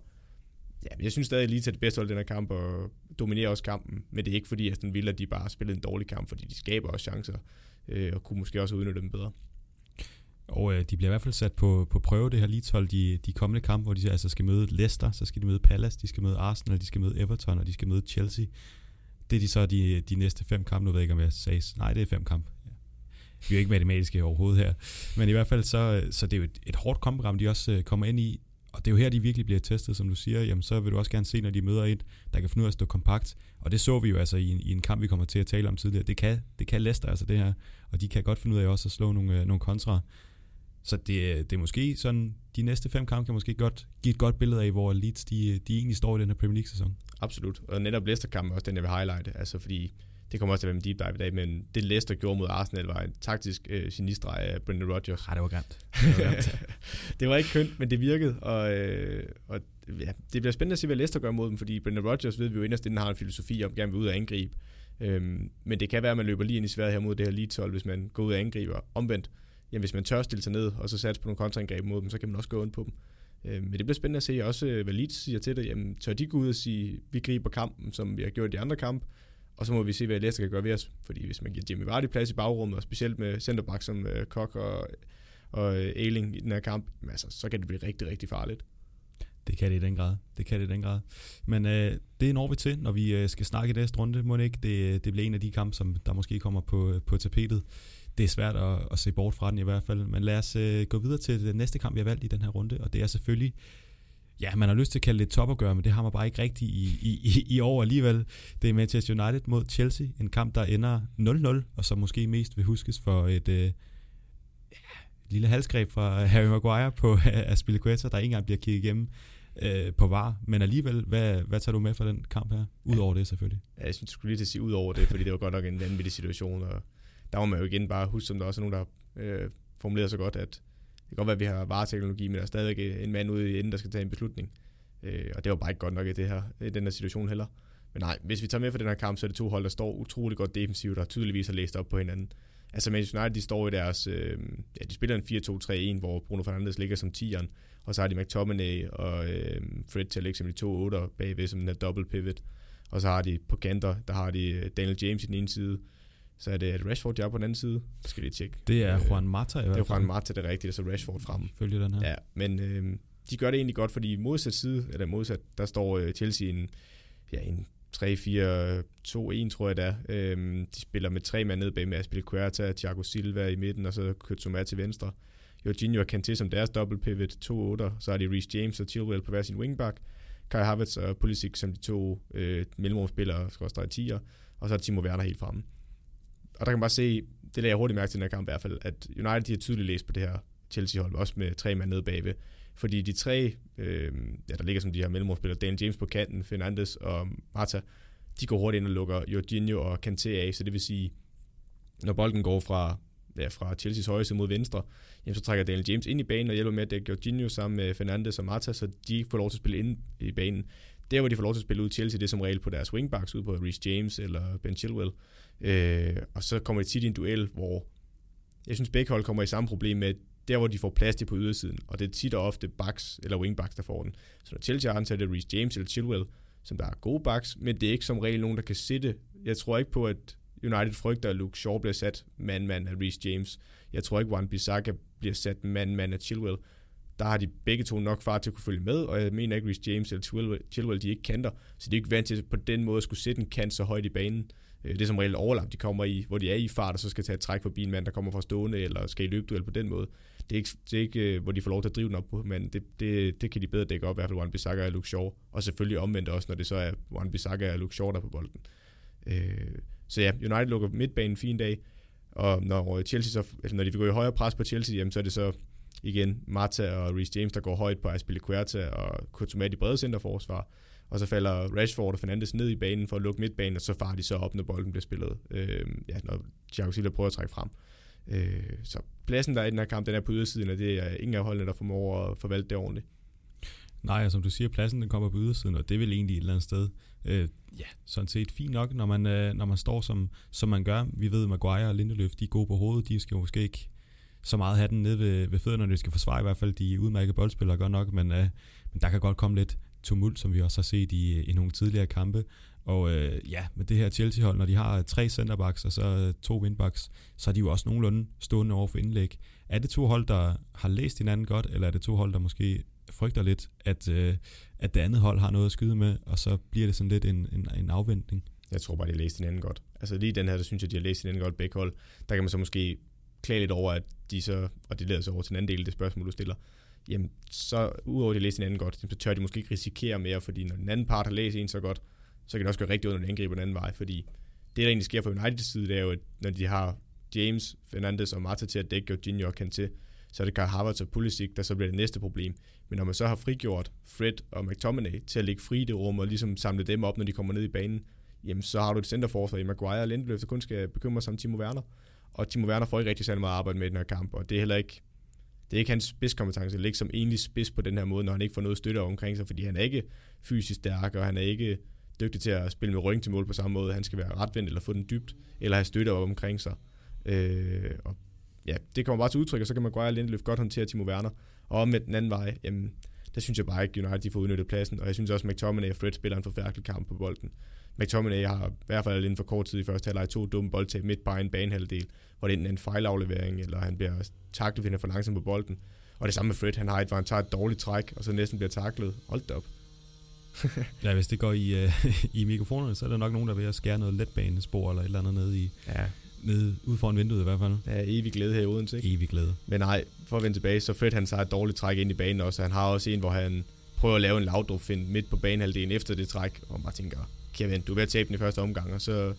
ja, jeg synes stadig lige til det bedste hold i den her kamp og dominerer også kampen, men det er ikke fordi, at den de bare spillede en dårlig kamp, fordi de skaber også chancer øh, og kunne måske også udnytte dem bedre. Og øh, de bliver i hvert fald sat på, på prøve, det her Leeds hold, de, de kommende kampe, hvor de altså skal møde Leicester, så skal de møde Palace, de skal møde Arsenal, de skal møde Everton, og de skal møde Chelsea. Det er de så de, de næste fem kampe, nu ved jeg ikke, om jeg sagde, nej, det er fem kampe. Ja. Vi er jo ikke matematiske overhovedet her. Men i hvert fald, så, så det er jo et, et hårdt kampprogram, de også øh, kommer ind i, og det er jo her, de virkelig bliver testet, som du siger. Jamen, så vil du også gerne se, når de møder et, der kan finde ud af at stå kompakt. Og det så vi jo altså i en, i en kamp, vi kommer til at tale om tidligere. Det kan, det kan Leicester altså det her. Og de kan godt finde ud af også at slå nogle, øh, nogle kontra. Så det, øh, det er måske sådan, de næste fem kampe kan måske godt give et godt billede af, hvor Leeds de, de egentlig står i den her Premier League-sæson. Absolut. Og netop Leicester-kampen også den, jeg vil highlighte. Altså fordi det kommer også til at være med deep dive i dag, men det Leicester gjorde mod Arsenal var en taktisk øh, genistreg af Brendan Rodgers. Ja, det var grimt. Det var, det var ikke kønt, men det virkede, og, øh, og ja, det bliver spændende at se, hvad Leicester gør mod dem, fordi Brendan Rodgers ved vi jo inderst inden har en filosofi om, gerne vil ud og angribe. Øhm, men det kan være, at man løber lige ind i sværet her mod det her leeds hvis man går ud og angriber. Omvendt, jamen hvis man tør stille sig ned, og så satse på nogle kontraangreb mod dem, så kan man også gå ind på dem. Øhm, men det bliver spændende at se også, øh, hvad Leeds siger til det. Jamen, tør de gå ud og sige, vi griber kampen, som vi har gjort i de andre kampe, og så må vi se, hvad Leicester kan gøre ved os. Fordi hvis man giver Jimmy Vardy plads i bagrummet, og specielt med centerback som øh, Kok og, og øh, Ailing i den her kamp, altså, så kan det blive rigtig, rigtig farligt. Det kan det i den grad. Det kan det i den grad. Men øh, det når vi til, når vi øh, skal snakke i næste runde. Må det ikke? Det, øh, det bliver en af de kampe, som der måske kommer på, øh, på tapetet. Det er svært at, at se bort fra den i hvert fald. Men lad os øh, gå videre til den næste kamp, vi har valgt i den her runde. Og det er selvfølgelig ja, man har lyst til at kalde det et topopgør, men det har man bare ikke rigtigt i, i, i år alligevel. Det er Manchester United mod Chelsea, en kamp, der ender 0-0, og som måske mest vil huskes for et øh, lille halsgreb fra Harry Maguire på Aspilicueta, der ikke engang bliver kigget igennem øh, på var. Men alligevel, hvad, hvad tager du med fra den kamp her? Udover det selvfølgelig. Ja, jeg synes, du skulle lige til at sige ud over det, fordi det var godt nok en vanvittig situation, og der må man jo igen bare huske, som der også er nogen, der øh, formulerer så godt, at det kan godt være, at vi har vareteknologi, men der er stadigvæk en mand ude i enden, der skal tage en beslutning. Øh, og det var bare ikke godt nok i, det her, i den her situation heller. Men nej, hvis vi tager med for den her kamp, så er det to hold, der står utrolig godt defensivt, der tydeligvis har læst op på hinanden. Altså Manchester United, de står i deres, øh, ja, de spiller en 4-2-3-1, hvor Bruno Fernandes ligger som 10'eren, og så har de McTominay og øh, Fred til at ligge som de to 8 bagved, som den her double pivot. Og så har de på kanter, der har de øh, Daniel James i den ene side, så er det Rashford, der er på den anden side. Det skal vi tjekke. Det er øh, Juan Mata i hvert fald. Det er Juan Mata, det er rigtigt, og så Rashford frem. Følger den her. Ja, men øh, de gør det egentlig godt, fordi modsat side, eller modsat, der står øh, Chelsea en, ja, en 3-4-2-1, tror jeg det er. Øhm, de spiller med tre mand ned bag med Aspilicueta, Thiago Silva i midten, og så Kutsuma til venstre. Jorginho og Kanté som deres double pivot, to otter, så har de Reece James og Chilwell på hver sin wingback, Kai Havertz og Pulisic som de to øh, mellemrumspillere, skal også 10'er, og så er Timo Werner helt fremme. Og der kan man bare se, det lagde jeg hurtigt mærke til den her kamp i hvert fald, at United de har tydeligt læst på det her Chelsea-hold, også med tre mand nede bagved. Fordi de tre, øh, ja, der ligger som de her mellemrumspillere, Dan James på kanten, Fernandes og Marta, de går hurtigt ind og lukker Jorginho og Kanté af, så det vil sige, når bolden går fra, ja, fra Chelseas højre side mod venstre, jamen, så trækker Daniel James ind i banen og hjælper med at dække Jorginho sammen med Fernandes og Marta, så de ikke får lov til at spille ind i banen. Der, hvor de får lov til at spille ud Chelsea, det er som regel på deres wingbacks, ud på Reece James eller Ben Chilwell. Øh, og så kommer det tit i en duel, hvor jeg synes, begge hold kommer i samme problem med, der hvor de får plads til på ydersiden, og det er tit og ofte backs eller wingbacks, der får den. Så når Chelsea har den, så er det Reece James eller Chilwell, som der er gode backs, men det er ikke som regel nogen, der kan sætte. Jeg tror ikke på, at United frygter, at Luke Shaw bliver sat mand-mand af Reece James. Jeg tror ikke, Juan Bissaka bliver sat mand-mand af Chilwell. Der har de begge to nok far til at kunne følge med, og jeg mener ikke, Reece James eller Chilwell, Chilwell de ikke kanter, så de er ikke vant til på den måde at skulle sætte en kant så højt i banen. Øh, det er som regel overlap, de kommer i, hvor de er i fart, og så skal tage et træk forbi en mand, der kommer fra stående, eller skal i løbduel på den måde. Det er ikke, det er ikke øh, hvor de får lov til at drive den op på, men det, det, det kan de bedre dække op, i hvert fald Juan Bissaka og Luke Shaw, og selvfølgelig omvendt også, når det så er Juan Bissaka og Luke Shaw, der på bolden. Øh, så ja, United lukker midtbanen fin dag, og når øh, Chelsea så, altså når de vil gå i højere pres på Chelsea, jamen, så er det så igen Marta og Reece James, der går højt på Aspilicueta og Coutumat i brede centerforsvar, og så falder Rashford og Fernandes ned i banen for at lukke midtbanen, og så farer de så op, når bolden bliver spillet, øh, ja, når Thiago Silva prøver at trække frem. Øh, så pladsen, der er i den her kamp, den er på ydersiden, og det er ingen af holdene, der formår at forvalte det ordentligt. Nej, som du siger, pladsen den kommer på ydersiden, og det er vel egentlig et eller andet sted, øh, ja, sådan set fint nok, når man, øh, når man står som, som man gør. Vi ved, Maguire og Lindeløf, de er gode på hovedet, de skal måske ikke så meget have den nede ved, ved fødderne, når de skal forsvare i hvert fald de udmærkede boldspillere godt nok, men, øh, men der kan godt komme lidt tumult, som vi også har set i, øh, i nogle tidligere kampe. Og øh, ja, med det her Chelsea-hold, når de har øh, tre centerbacks og så øh, to windbacks, så er de jo også nogenlunde stående over for indlæg. Er det to hold, der har læst hinanden godt, eller er det to hold, der måske frygter lidt, at, øh, at det andet hold har noget at skyde med, og så bliver det sådan lidt en, en, en afventning? Jeg tror bare, de har læst hinanden godt. Altså lige den her, der synes jeg, de har læst hinanden godt begge hold. Der kan man så måske klage lidt over, at de så, og det leder så over til en anden del af det spørgsmål, du stiller, jamen så udover at de læser hinanden godt, så tør de måske ikke risikere mere, fordi når den anden part har læst en så godt, så kan det også gøre rigtig ondt, når de angriber den anden vej, fordi det, der egentlig sker for Uniteds side, det er jo, at når de har James, Fernandes og Marta til at dække Jorginho og til, så er det Kai Havertz og Pulisic, der så bliver det næste problem. Men når man så har frigjort Fred og McTominay til at ligge fri i det rum og ligesom samle dem op, når de kommer ned i banen, jamen så har du et centerforsvar i Maguire og Lindeløf, der kun skal bekymre sig om Timo Werner. Og Timo Werner får ikke rigtig særlig meget arbejde med i den her kamp, og det er heller ikke det er ikke hans spidskompetence at ligge som egentlig spids på den her måde, når han ikke får noget støtte omkring sig, fordi han er ikke fysisk stærk, og han er ikke dygtig til at spille med ryggen til mål på samme måde. Han skal være retvendt eller få den dybt, eller have støtte omkring sig. Øh, og ja, det kommer bare til udtryk, og så kan man og Lindeløf godt håndtere Timo Werner. Og med den anden vej, jamen, der synes jeg bare ikke, United de får udnyttet pladsen, og jeg synes også, at McTominay og Fred spiller en forfærdelig kamp på bolden. McTominay har i hvert fald inden for kort tid i første halvleg to dumme boldtab midt på en banehalvdel, hvor det enten er en fejlaflevering, eller han bliver taklet, fordi han er for langsom på bolden. Og det samme med Fred, han har et, hvor han tager et dårligt træk, og så næsten bliver taklet. Hold da op. ja, hvis det går i, uh, i mikrofonerne, så er der nok nogen, der vil skære noget letbanespor eller et eller andet ned i, ja. ned ude foran vinduet i hvert fald. Ja, evig glæde her i Odense, ikke? Evig glæde. Men nej, for at vende tilbage, så Fred han tager et dårligt træk ind i banen også. Han har også en, hvor han prøver at lave en lavdrup midt på banehalvdelen efter det træk, og man bare tænker, Kevin, du er ved at tabe den i første omgang, og så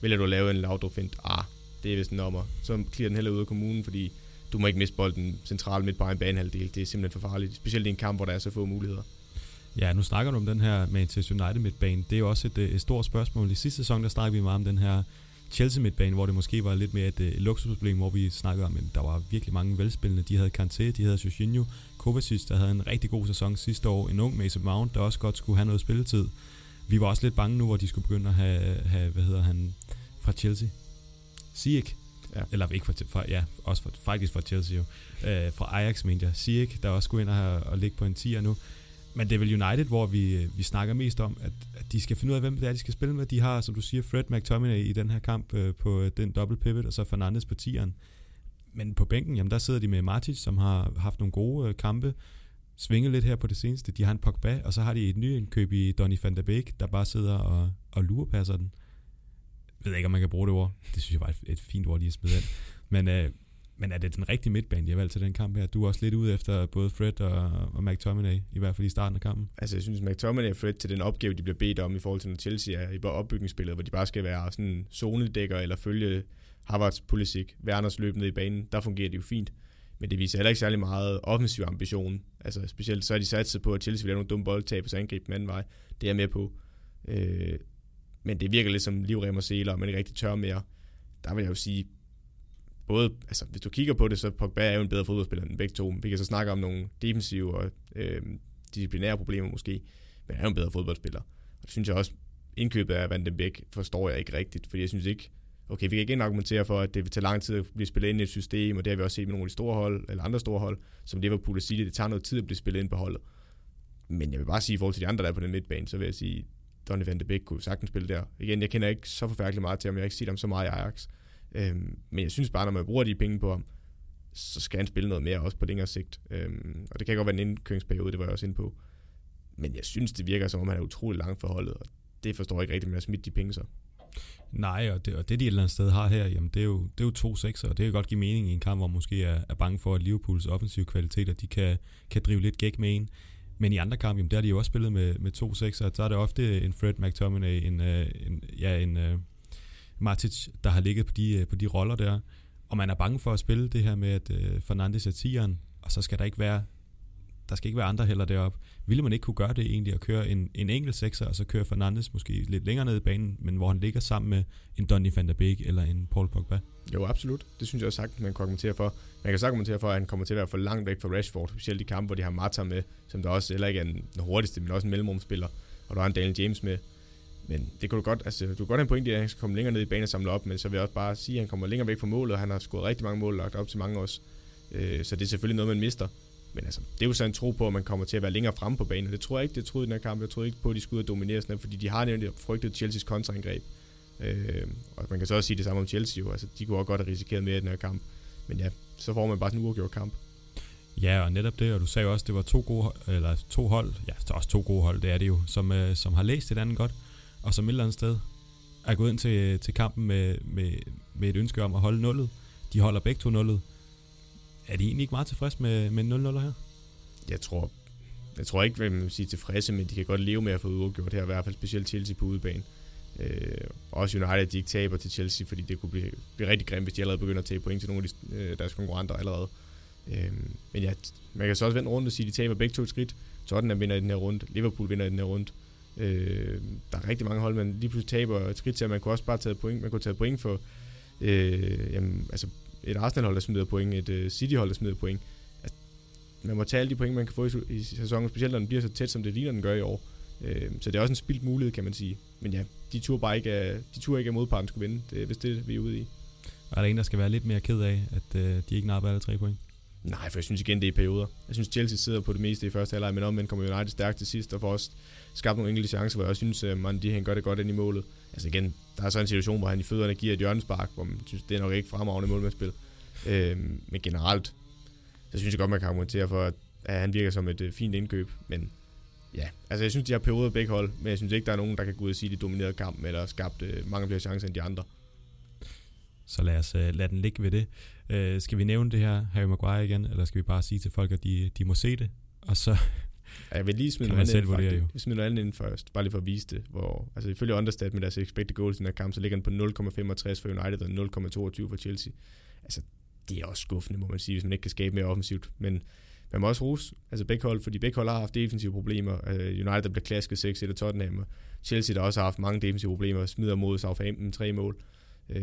vælger du at lave en lavdrup Ah, det er vist en nummer. Så klirer den heller ud af kommunen, fordi du må ikke miste bolden centralt midt på en banehalvdel. Det er simpelthen for farligt, specielt i en kamp, hvor der er så få muligheder. Ja, nu snakker du om den her Manchester United midtbane. Det er jo også et, øh, et stort spørgsmål. I sidste sæson, der snakkede vi meget om den her Chelsea midtbane, hvor det måske var lidt mere et, et luksusproblem, hvor vi snakkede om, at der var virkelig mange velspillende. De havde Kanté, de havde Jorginho, Kovacic, der havde en rigtig god sæson sidste år. En ung Mason Mount, der også godt skulle have noget spilletid. Vi var også lidt bange nu, hvor de skulle begynde at have, have hvad hedder han, fra Chelsea. Ziyech. Ja. Eller ikke fra, fra, ja, også fra, faktisk fra Chelsea jo. Øh, fra Ajax, mente jeg. Ziyech, der også skulle ind og, have, og ligge på en 10'er nu. Men det er vel United, hvor vi, øh, vi snakker mest om, at, at de skal finde ud af, hvem det er, de skal spille med. De har, som du siger, Fred McTominay i den her kamp øh, på øh, den double pivot, og så Fernandes på 10'eren. Men på bænken, jamen der sidder de med Martic, som har haft nogle gode øh, kampe, svinget lidt her på det seneste. De har en Pogba, og så har de et nyt indkøb i Donny van der Beek, der bare sidder og, og lurepasser den. Jeg ved ikke, om man kan bruge det ord. Det synes jeg var et, et fint ord, de har smidt ind. Men, øh, men er det den rigtige midtbane, de har valgt til den kamp her? Du er også lidt ude efter både Fred og, og McTominay, i hvert fald i starten af kampen. Altså, jeg synes, McTominay og Fred til den opgave, de bliver bedt om i forhold til, når Chelsea er i opbygningsspillet, hvor de bare skal være sådan zonedækker eller følge Harvards politik, Werners løb ned i banen, der fungerer det jo fint. Men det viser heller ikke særlig meget offensiv ambition. Altså specielt så er de satset på, at Chelsea vil have nogle dumme boldtab og så angribe den anden vej. Det er jeg med på. Øh, men det virker lidt som livrem og seler, og man ikke rigtig tør mere. Der vil jeg jo sige, både, altså hvis du kigger på det, så Pogba er jo en bedre fodboldspiller end begge to. Vi kan så snakke om nogle defensive og øh, disciplinære problemer måske, men han er jo en bedre fodboldspiller. Og det synes jeg også, indkøbet af Van den Beek forstår jeg ikke rigtigt, fordi jeg synes ikke, okay, vi kan ikke argumentere for, at det vil tage lang tid at blive spillet ind i et system, og det har vi også set med nogle af de store hold, eller andre store hold, som Liverpool og City, det tager noget tid at blive spillet ind på holdet. Men jeg vil bare sige, i forhold til de andre, der er på den midtbane, så vil jeg sige, Donny van de Beek kunne sagtens spille der. Igen, jeg kender ikke så forfærdeligt meget til ham, jeg har ikke set ham så meget i Ajax. Øhm, men jeg synes bare, når man bruger de penge på ham, så skal han spille noget mere, også på længere sigt. Øhm, og det kan godt være en indkøringsperiode, det var jeg også inde på. Men jeg synes, det virker som om, han er utrolig langt forholdet, og det forstår jeg ikke rigtigt, med at smidt de penge så. Nej, og det, og det de et eller andet sted har her, jamen det er jo, det er jo to sekser, og det kan godt give mening i en kamp, hvor man måske er, er bange for, at Liverpools offensive kvaliteter, de kan, kan drive lidt gæk med en. Men i andre kampe, jamen, der har de jo også spillet med, med to sekser, så er det ofte en Fred McTominay, en, øh, en, ja, en øh, Matic, der har ligget på de, øh, på de roller der. Og man er bange for at spille det her med, at øh, Fernandes er tieren, og så skal der ikke være der skal ikke være andre heller deroppe. Ville man ikke kunne gøre det egentlig, at køre en, en enkelt sekser, og så køre Fernandes måske lidt længere ned i banen, men hvor han ligger sammen med en Donny van der Beek eller en Paul Pogba? Jo, absolut. Det synes jeg også sagt, man kan argumentere for. Man kan så argumentere for, at han kommer til at være for langt væk fra Rashford, specielt i kampe, hvor de har Mata med, som der også heller ikke er den hurtigste, men også en mellemrumspiller, og der har en Daniel James med. Men det kunne du godt, altså du kan godt have en point i, at han skal komme længere ned i banen og samle op, men så vil jeg også bare sige, at han kommer længere væk fra målet, og han har scoret rigtig mange mål, lagt op til mange også. Øh, så det er selvfølgelig noget, man mister. Men altså, det er jo så en tro på, at man kommer til at være længere fremme på banen. Det tror jeg ikke, det troede i den her kamp. Jeg troede ikke på, at de skulle ud og dominere sådan fordi de har nemlig frygtet Chelseas kontraangreb. Øh, og man kan så også sige det samme om Chelsea jo. Altså, de kunne også godt have risikeret mere i den her kamp. Men ja, så får man bare sådan en uafgjort kamp. Ja, og netop det, og du sagde jo også, at det var to, gode, eller to hold, ja, det er også to gode hold, det er det jo, som, øh, som har læst et andet godt, og som et eller andet sted er gået ind til, til kampen med, med, med et ønske om at holde nullet. De holder begge to nullet, er de egentlig ikke meget tilfredse med, med 0-0 her? Jeg tror, jeg tror ikke, at man vil sige tilfredse, men de kan godt leve med at få udgjort her, i hvert fald specielt Chelsea på udebane. Øh, også United, de ikke taber til Chelsea, fordi det kunne blive, blive rigtig grimt, hvis de allerede begynder at tage point til nogle af de, øh, deres konkurrenter allerede. Øh, men ja, man kan så også vende rundt og sige, at de taber begge to skridt. Tottenham vinder i den her runde, Liverpool vinder i den her runde. Øh, der er rigtig mange hold, man lige pludselig taber et skridt til, at man kunne også bare tage point. Man kunne tage point for øh, jamen, altså et Arsenal-hold, der smider point, et øh, City-hold, der smider point. Altså, man må tage alle de point, man kan få i, i sæsonen, specielt når den bliver så tæt, som det ligner, den gør i år. Øh, så det er også en spildt mulighed, kan man sige. Men ja, de tur bare ikke, er, de tur ikke at modparten skulle vinde, det, hvis det vi er ude i. Og er der en, der skal være lidt mere ked af, at øh, de ikke napper alle tre point? Nej, for jeg synes igen, det er i perioder. Jeg synes, Chelsea sidder på det meste i første halvleg, men omvendt kommer United stærkt til sidst, og får også skabt nogle enkelte chancer, hvor jeg også synes, at man, de gør det godt ind i målet. Altså igen, der er så en situation, hvor han i fødderne giver et hjørnespark, hvor man synes, det er nok ikke fremragende målmandsspil. Øh, men generelt, så synes jeg godt, man kan argumentere for, at, at han virker som et øh, fint indkøb. Men ja, altså jeg synes, de har perioder begge hold, men jeg synes ikke, der er nogen, der kan gå ud og sige, at de dominerede kampen, eller skabt øh, mange flere chancer end de andre. Så lad os øh, lade den ligge ved det. Øh, skal vi nævne det her Harry Maguire igen, eller skal vi bare sige til folk, at de, de må se det, og så Ja, jeg vil lige smide noget andet ind, jo. Jeg smide noget andet ind først, bare lige for at vise det. Hvor, altså ifølge Understat med deres expected goals i den her kamp, så ligger den på 0,65 for United og 0,22 for Chelsea. Altså, det er også skuffende, må man sige, hvis man ikke kan skabe mere offensivt. Men man må også rose altså begge hold, fordi begge hold har haft defensive problemer. Uh, United bliver klasket 6 eller Tottenham, og Chelsea der også har haft mange defensive problemer, smider mod Southampton tre mål. Uh,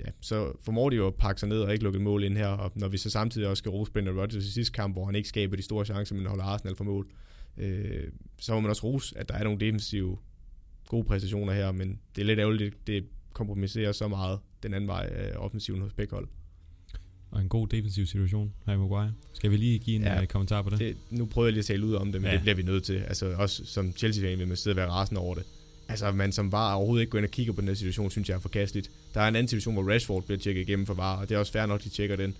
ja, så formår de jo at pakke sig ned og ikke lukke mål ind her, og når vi så samtidig også skal rose Brendan Rodgers i sidste kamp, hvor han ikke skaber de store chancer, men holder Arsenal for mål, uh, så må man også rose, at der er nogle defensive gode præstationer her, men det er lidt ærgerligt, det kompromisserer så meget den anden vej uh, offensiven hos begge hold og en god defensiv situation her i Maguire. Skal vi lige give en ja, uh, kommentar på det? det? Nu prøver jeg lige at tale ud om det, men ja. det bliver vi nødt til. Altså også som Chelsea-fan vil man sidde og være rasende over det. Altså man som var overhovedet ikke går ind og kigger på den her situation, synes jeg er forkasteligt. Der er en anden situation, hvor Rashford bliver tjekket igennem for varer, og det er også fair nok, de tjekker den.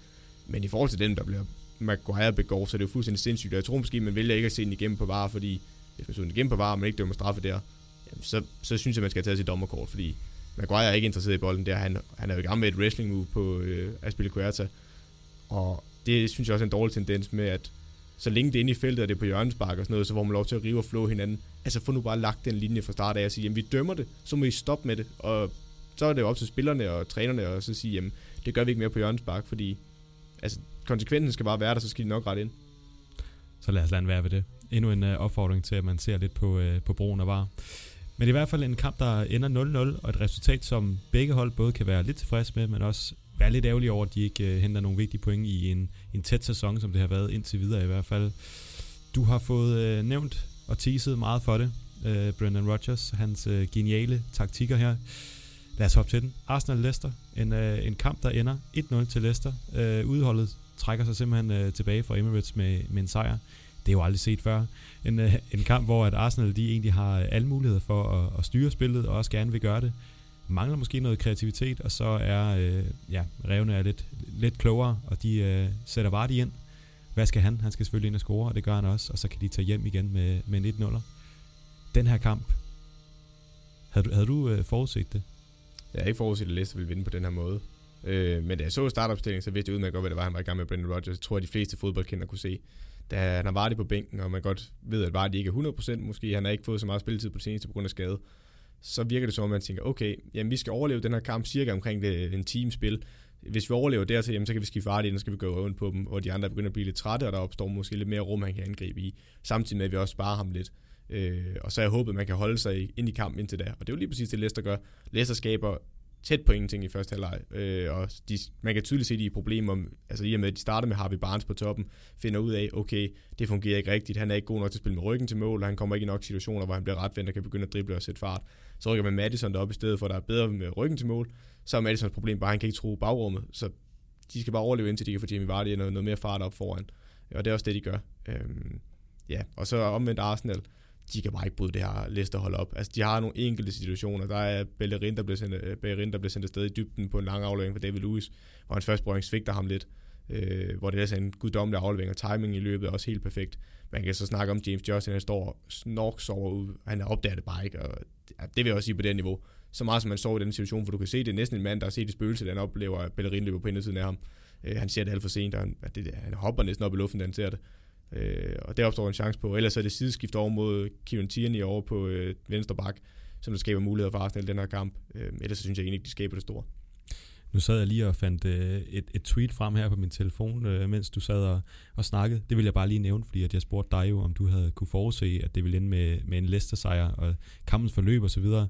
Men i forhold til den, der bliver Maguire begår, så er det jo fuldstændig sindssygt. Og jeg tror måske, man vælger ikke at se den igennem på VAR, fordi hvis man så den igennem på VAR, og man ikke dømmer straffe der, jamen, så, så synes jeg, man skal tage sit dommerkort, fordi Maguire er ikke interesseret i bolden der. Han, han er jo i gang med et wrestling move på øh, Aspilicueta, Og det synes jeg også er en dårlig tendens med, at så længe det er inde i feltet, og det er på hjørnespark og sådan noget, så får man lov til at rive og flå hinanden. Altså få nu bare lagt den linje fra start af og sige, jamen vi dømmer det, så må I stoppe med det. Og så er det jo op til spillerne og trænerne og så sige, jamen det gør vi ikke mere på hjørnespark, fordi altså, konsekvensen skal bare være der, så skal de nok ret ind. Så lad os lade være ved det. Endnu en uh, opfordring til, at man ser lidt på, uh, på broen og var. Men det er i hvert fald en kamp, der ender 0-0, og et resultat, som begge hold både kan være lidt tilfredse med, men også være lidt ærgerlige over, at de ikke uh, henter nogle vigtige point i en, en tæt sæson, som det har været indtil videre i hvert fald. Du har fået uh, nævnt og teaset meget for det, uh, Brendan Rodgers, hans uh, geniale taktikker her. Lad os hoppe til den. Arsenal-Leicester, en, øh, en kamp, der ender 1-0 til Leicester. Øh, udholdet trækker sig simpelthen øh, tilbage fra Emirates med, med en sejr. Det er jo aldrig set før. En, øh, en kamp, hvor at Arsenal de egentlig har alle muligheder for at, at styre spillet, og også gerne vil gøre det. Mangler måske noget kreativitet, og så er øh, ja, revne er lidt, lidt klogere, og de øh, sætter Vardy ind. Hvad skal han? Han skal selvfølgelig ind og score, og det gør han også, og så kan de tage hjem igen med, med en 1-0'er. Den her kamp, havde du, havde du øh, forudset det? Jeg har ikke forudset, at Leicester ville vinde på den her måde. Øh, men da jeg så startopstillingen, så vidste jeg udmærket godt, hvad det var, han var i gang med Brendan Rodgers. Jeg tror, at de fleste fodboldkender kunne se. Da han har Vardy på bænken, og man godt ved, at Vardy ikke er 100%, måske han har ikke fået så meget spilletid på det seneste på grund af skade, så virker det som om, man tænker, okay, jamen vi skal overleve den her kamp cirka omkring det, en teamspil. Hvis vi overlever dertil, jamen, så kan vi skifte Vardy og så skal vi gå rundt på dem, og de andre begynder at blive lidt trætte, og der opstår måske lidt mere rum, han kan angribe i, samtidig med, at vi også sparer ham lidt. Øh, og så er jeg håbet, at man kan holde sig ind i kampen indtil da. Og det er jo lige præcis det, Leicester gør. Leicester skaber tæt på ingenting i første halvleg, øh, og de, man kan tydeligt se, at de er problemer, altså i og med, at de starter med Harvey Barnes på toppen, finder ud af, okay, det fungerer ikke rigtigt, han er ikke god nok til at spille med ryggen til mål, og han kommer ikke i nok situationer, hvor han bliver retvendt og kan begynde at drible og sætte fart. Så rykker man Madison derop i stedet for, at der er bedre med ryggen til mål, så er Madisons problem bare, at han kan ikke tro bagrummet, så de skal bare overleve indtil de kan få Jamie Vardy noget, noget mere fart op foran, og det er også det, de gør. Øh, ja, og så omvendt Arsenal, de kan bare ikke bryde det her Leicester hold op. Altså, de har nogle enkelte situationer. Der er Bellerin, der bliver sendt, øh, Bellerin, der bliver sendt afsted i dybden på en lang aflevering for David Lewis, hvor hans første berøring svigter ham lidt. Øh, hvor det er en guddommelig aflevering, og timing i løbet er også helt perfekt. Man kan så snakke om James Justin, han står snorks over ud. Han opdager det bare ikke, og det vil jeg også sige på det niveau. Så meget som man så i den situation, for du kan se, det er næsten en mand, der har set det spøgelse, den oplever, at Bellerin løber på indersiden af ham. Øh, han ser det alt for sent, og han, det, han hopper næsten op i luften, da han ser det. Øh, og der opstår en chance på. Ellers er det sideskift over mod Kieran Tierney over på øh, venstre bak, som der skaber muligheder for Arsenal i den her kamp. Øh, ellers så synes jeg egentlig ikke, de skaber det store. Nu sad jeg lige og fandt øh, et, et tweet frem her på min telefon, øh, mens du sad og, og snakkede. Det vil jeg bare lige nævne, fordi at jeg spurgte dig jo, om du havde kunne forudse, at det ville ende med, med en Leicester-sejr og kampens forløb og så videre.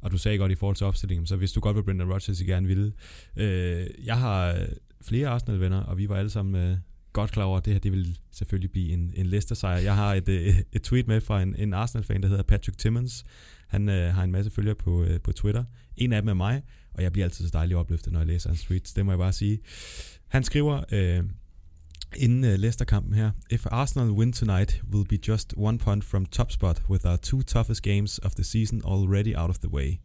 Og du sagde godt i forhold til opstillingen, så hvis du godt, vil Brendan Rodgers gerne ville. Øh, jeg har flere Arsenal-venner, og vi var alle sammen øh, godt klar over, at det her det vil selvfølgelig blive en, en Leicester-sejr. Jeg har et, øh, et, tweet med fra en, en Arsenal-fan, der hedder Patrick Timmons. Han øh, har en masse følgere på, øh, på Twitter. En af dem er mig, og jeg bliver altid så dejligt opløftet, når jeg læser hans tweets. Det må jeg bare sige. Han skriver øh, inden uh, Leicester-kampen her, If Arsenal win tonight, will be just one point from top spot with our two toughest games of the season already out of the way.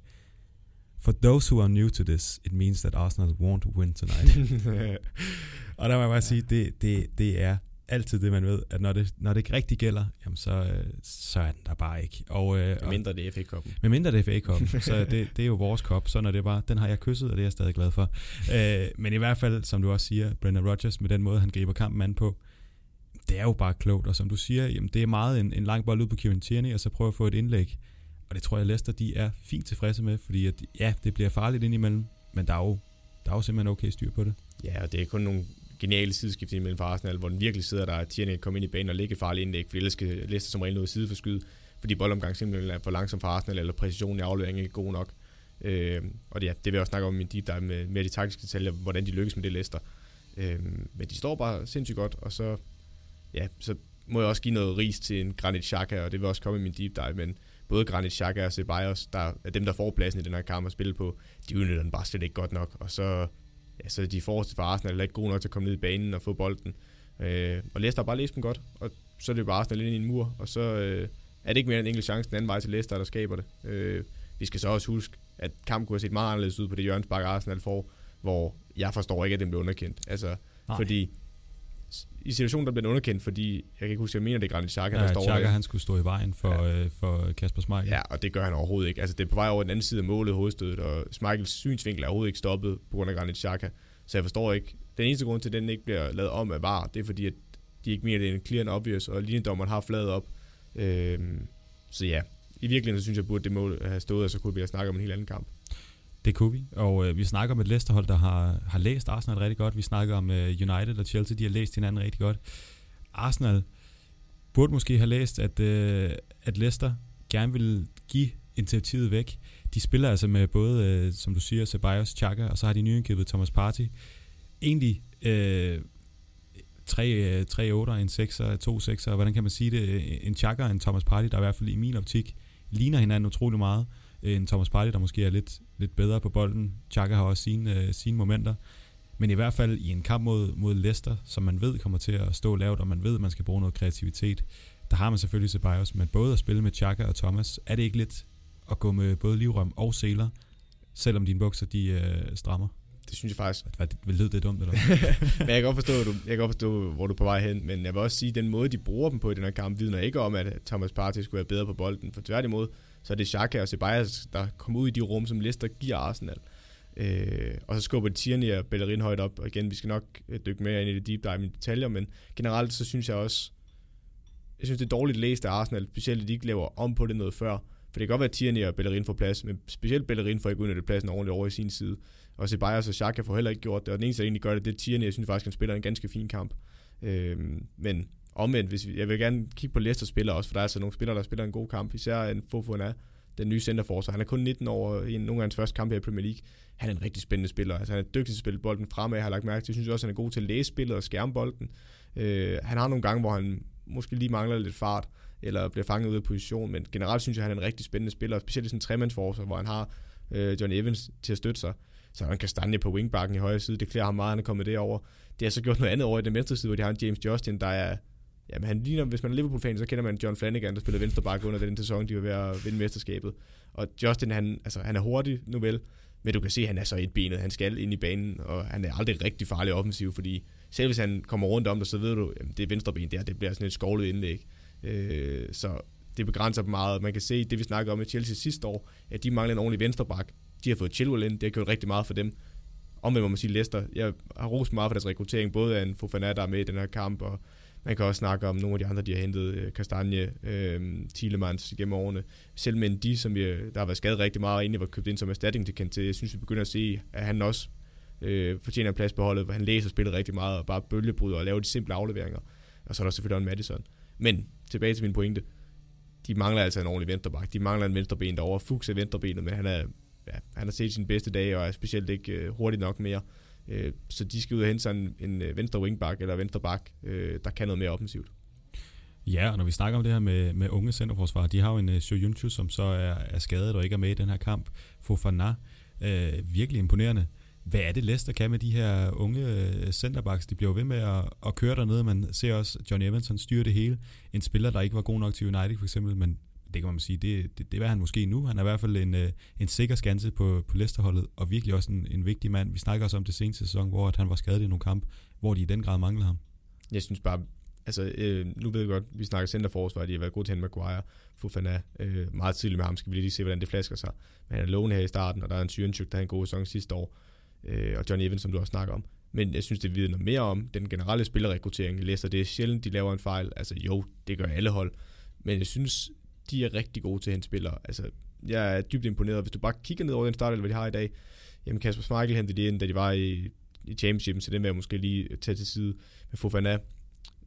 For those who are new to this, it means that Arsenal won't win tonight. og der må jeg bare sige, det, det, det er altid det, man ved, at når det, når det ikke rigtig gælder, jamen så, så er den der bare ikke. Og, øh, med mindre det er FA-koppen. Med mindre det er FA-koppen, så det, det er jo vores kop, så når det er bare, den har jeg kysset, og det er jeg stadig glad for. Øh, men i hvert fald, som du også siger, Brendan Rodgers, med den måde, han griber kampen an på, det er jo bare klogt, og som du siger, jamen, det er meget en, en lang bold ud på Kieran Tierney, og så prøve at få et indlæg. Og det tror jeg, Leicester de er fint tilfredse med, fordi at, ja, det bliver farligt indimellem, men der er jo, der er jo simpelthen okay styr på det. Ja, og det er kun nogle geniale sideskift imellem for Arsenal, hvor den virkelig sidder der, at Tierney kommer ind i banen og ligger farligt indlæg, for ellers skal Leicester som regel noget side for skyde, fordi boldomgang simpelthen er for langsom for Arsenal, eller præcisionen i afleveringen er ikke god nok. Øh, og det, ja, det vil jeg også snakke om i min deep dive med, med de taktiske detaljer, hvordan de lykkes med det Leicester. Øh, men de står bare sindssygt godt, og så, ja, så må jeg også give noget ris til en Granit Xhaka, og det vil også komme i min deep dive, men både Granit Xhaka og Ceballos, der er dem, der får pladsen i den her kamp at spille på, de udnytter den bare slet ikke godt nok, og så, ja, så de forreste for Arsenal er ikke gode nok til at komme ned i banen og få bolden. Øh, og Leicester har bare læst dem godt, og så er det bare Arsenal ind i en mur, og så øh, er det ikke mere en enkelt chance den anden vej til Leicester, der skaber det. Øh, vi skal så også huske, at kampen kunne have set meget anderledes ud på det hjørnsbakke Arsenal får, hvor jeg forstår ikke, at den blev underkendt. Altså, Nej. fordi i situationen, der bliver underkendt, fordi jeg kan ikke huske, jeg mener, det er Granit Xhaka, ja, der står Xhaka, der. han skulle stå i vejen for, ja. øh, for Kasper Schmeichel. Ja, og det gør han overhovedet ikke. Altså, det er på vej over den anden side af målet, hovedstødet, og Schmeichels synsvinkel er overhovedet ikke stoppet på grund af Granit Xhaka. Så jeg forstår ikke, Den eneste grund til, at den ikke bliver lavet om af VAR, det er fordi, at de ikke mener, at det er en clear and obvious, og linjedommeren har fladet op. Øhm, så ja, i virkeligheden så synes jeg, burde det mål have stået, og så kunne vi have snakket om en helt anden kamp. Det kunne vi, og øh, vi snakker om et Leicester-hold, der har, har læst Arsenal rigtig godt. Vi snakker om øh, United og Chelsea, de har læst hinanden rigtig godt. Arsenal burde måske have læst, at, øh, at Leicester gerne vil give initiativet væk. De spiller altså med både, øh, som du siger, Ceballos, Chaka, og så har de nyindkøbet Thomas Partey. Egentlig øh, tre, øh, tre 8'er, en 6'er, to 6'er, hvordan kan man sige det? Øh, en Chaka og en Thomas Partey, der i hvert fald i min optik ligner hinanden utrolig meget. Øh, en Thomas Partey, der måske er lidt, lidt bedre på bolden. Chaka har også sine, øh, sine momenter. Men i hvert fald i en kamp mod, mod Leicester, som man ved kommer til at stå lavt, og man ved, at man skal bruge noget kreativitet, der har man selvfølgelig Ceballos, men både at spille med Chaka og Thomas, er det ikke lidt at gå med både livrøm og seler, selvom dine bukser de øh, strammer? Det synes jeg faktisk. Hvad, det, det er dumt, eller men jeg kan, godt forstå, du, jeg kan godt forstå, hvor du er på vej hen, men jeg vil også sige, at den måde, de bruger dem på i den her kamp, vidner ikke om, at Thomas Partey skulle være bedre på bolden, for tværtimod, så er det Xhaka og Ceballos, der kommer ud i de rum, som Leicester giver Arsenal. Øh, og så skubber Tierney og Bellerin højt op, og igen, vi skal nok øh, dykke mere ind i det deep dive i detaljer, men generelt så synes jeg også, jeg synes det er dårligt læst af Arsenal, specielt at de ikke laver om på det noget før, for det kan godt være, at Tierney og Bellerin får plads, men specielt Bellerin får ikke udnyttet pladsen ordentligt over i sin side. Og Ceballos og Xhaka får heller ikke gjort det, og den eneste, der egentlig gør det, det er Tierney. Jeg synes faktisk, han spiller en ganske fin kamp. Øh, men omvendt, hvis vi, jeg vil gerne kigge på Leicester spiller også, for der er altså nogle spillere, der spiller en god kamp. Især en Fofana, den nye centerforsvar. Han er kun 19 år i nogle af hans første kampe i Premier League. Han er en rigtig spændende spiller. Altså, han er dygtig til at spille bolden fremad, jeg har lagt mærke til. Jeg synes også, han er god til at læse spillet og skærme bolden. Øh, han har nogle gange, hvor han måske lige mangler lidt fart, eller bliver fanget ud af position, men generelt synes jeg, han er en rigtig spændende spiller, specielt i sådan en tremandsforsvar, hvor han har øh, John Evans til at støtte sig. Så han kan stande på wingbacken i højre side, det klæder ham meget, han er kommet derover. Det har så gjort noget andet over i den venstre side, hvor de har en James Justin, der er Jamen, han ligner, hvis man er Liverpool-fan, så kender man John Flanagan, der spillede venstreback under den sæson, de var ved at vinde mesterskabet. Og Justin, han, altså, han er hurtig nu vel, men du kan se, at han er så et benet. Han skal ind i banen, og han er aldrig rigtig farlig offensiv, fordi selv hvis han kommer rundt om dig, så ved du, at det er venstre ben der, det bliver sådan et skovlet indlæg. Øh, så det begrænser dem meget. Man kan se, det vi snakkede om i Chelsea sidste år, at de mangler en ordentlig venstreback. De har fået Chilwell ind, det har gjort rigtig meget for dem. Omvendt må man sige Leicester. Jeg har rost meget for deres rekruttering, både af en Fofana, der er med i den her kamp, og man kan også snakke om nogle af de andre, de har hentet, Kastanje, øh, øh, Thielemans gennem årene. Selv med de, som vi, der har været skadet rigtig meget, og egentlig var købt ind som erstatning til Kante, jeg synes, vi begynder at se, at han også øh, fortjener en plads på holdet, hvor han læser spillet rigtig meget, og bare bølgebryder og laver de simple afleveringer. Og så er der selvfølgelig også Madison. Men tilbage til min pointe. De mangler altså en ordentlig venstreback. De mangler en venstreben derovre. Fuchs er venstrebenet, men han, er, ja, han har set sin bedste dag, og er specielt ikke øh, hurtigt nok mere. Øh, så de skal ud og hente sig en, en øh, venstre wingback eller venstre back, øh, der kan noget mere offensivt. Ja, og når vi snakker om det her med, med unge centerforsvar, de har jo en øh, uh, Shoyunchu, som så er, er skadet og ikke er med i den her kamp. Fofana, øh, virkelig imponerende. Hvad er det, Leicester kan med de her unge øh, centerbacks? De bliver ved med at, at køre dernede. Man ser også, John Evans han styrer det hele. En spiller, der ikke var god nok til United for eksempel, men det kan man sige, det, det, det er han måske nu. Han er i hvert fald en, øh, en sikker skanse på, på Leicester-holdet, og virkelig også en, en vigtig mand. Vi snakker også om det seneste sæson, hvor at han var skadet i nogle kamp, hvor de i den grad manglede ham. Jeg synes bare, altså øh, nu ved jeg godt, vi snakker centerforsvar, de har været gode til Henry Maguire, Fofana, øh, meget tidligt med ham, skal vi lige se, hvordan det flasker sig. Men han er lovende her i starten, og der er en Syrenchuk, der havde en god sæson sidste år øh, og John Evans, som du også snakker om. Men jeg synes, det vidner mere om den generelle spillerrekruttering i Leicester. Det er sjældent, de laver en fejl. Altså jo, det gør alle hold. Men jeg synes, de er rigtig gode til at hente spillere. Altså, jeg er dybt imponeret. Hvis du bare kigger ned over den start, hvad de har i dag, jamen Kasper Schmeichel hentede de ind, da de var i, i championship, så den vil jeg måske lige tage til side med Fofana.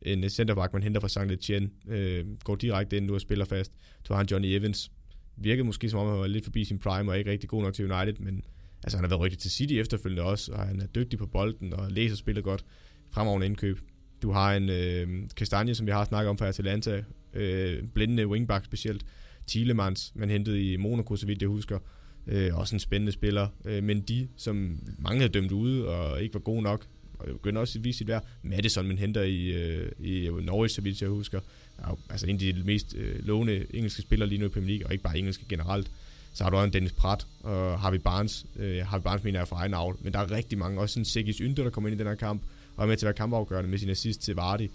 En øh, centerback, man henter fra St. Etienne, øh, går direkte ind nu og spiller fast. Så har han Johnny Evans. Virkede måske som om, han var lidt forbi sin prime og ikke rigtig god nok til United, men Altså han har været rigtig til City efterfølgende også, og han er dygtig på bolden og læser spillet godt. Fremragende indkøb. Du har en øh, Kastanje, som vi har snakket om fra Atalanta, øh, blændende wingback specielt. Thielemans, man hentede i Monaco, så vidt jeg husker. Øh, også en spændende spiller. Øh, men de, som mange havde dømt ude og ikke var gode nok, og begynder også at vise sit værd. Madison, man henter i, øh, i Norwich, så vidt jeg husker. Er altså en af de mest øh, lovende engelske spillere lige nu i Premier League, og ikke bare engelske generelt. Så har du også en Dennis Pratt og Harvey Barnes. Øh, Harvey Barnes mener jeg fra egen avl. Men der er rigtig mange. Også en Sigis Ynde, der kommer ind i den her kamp. Og er med til at være kampafgørende med sin assist til Vardy.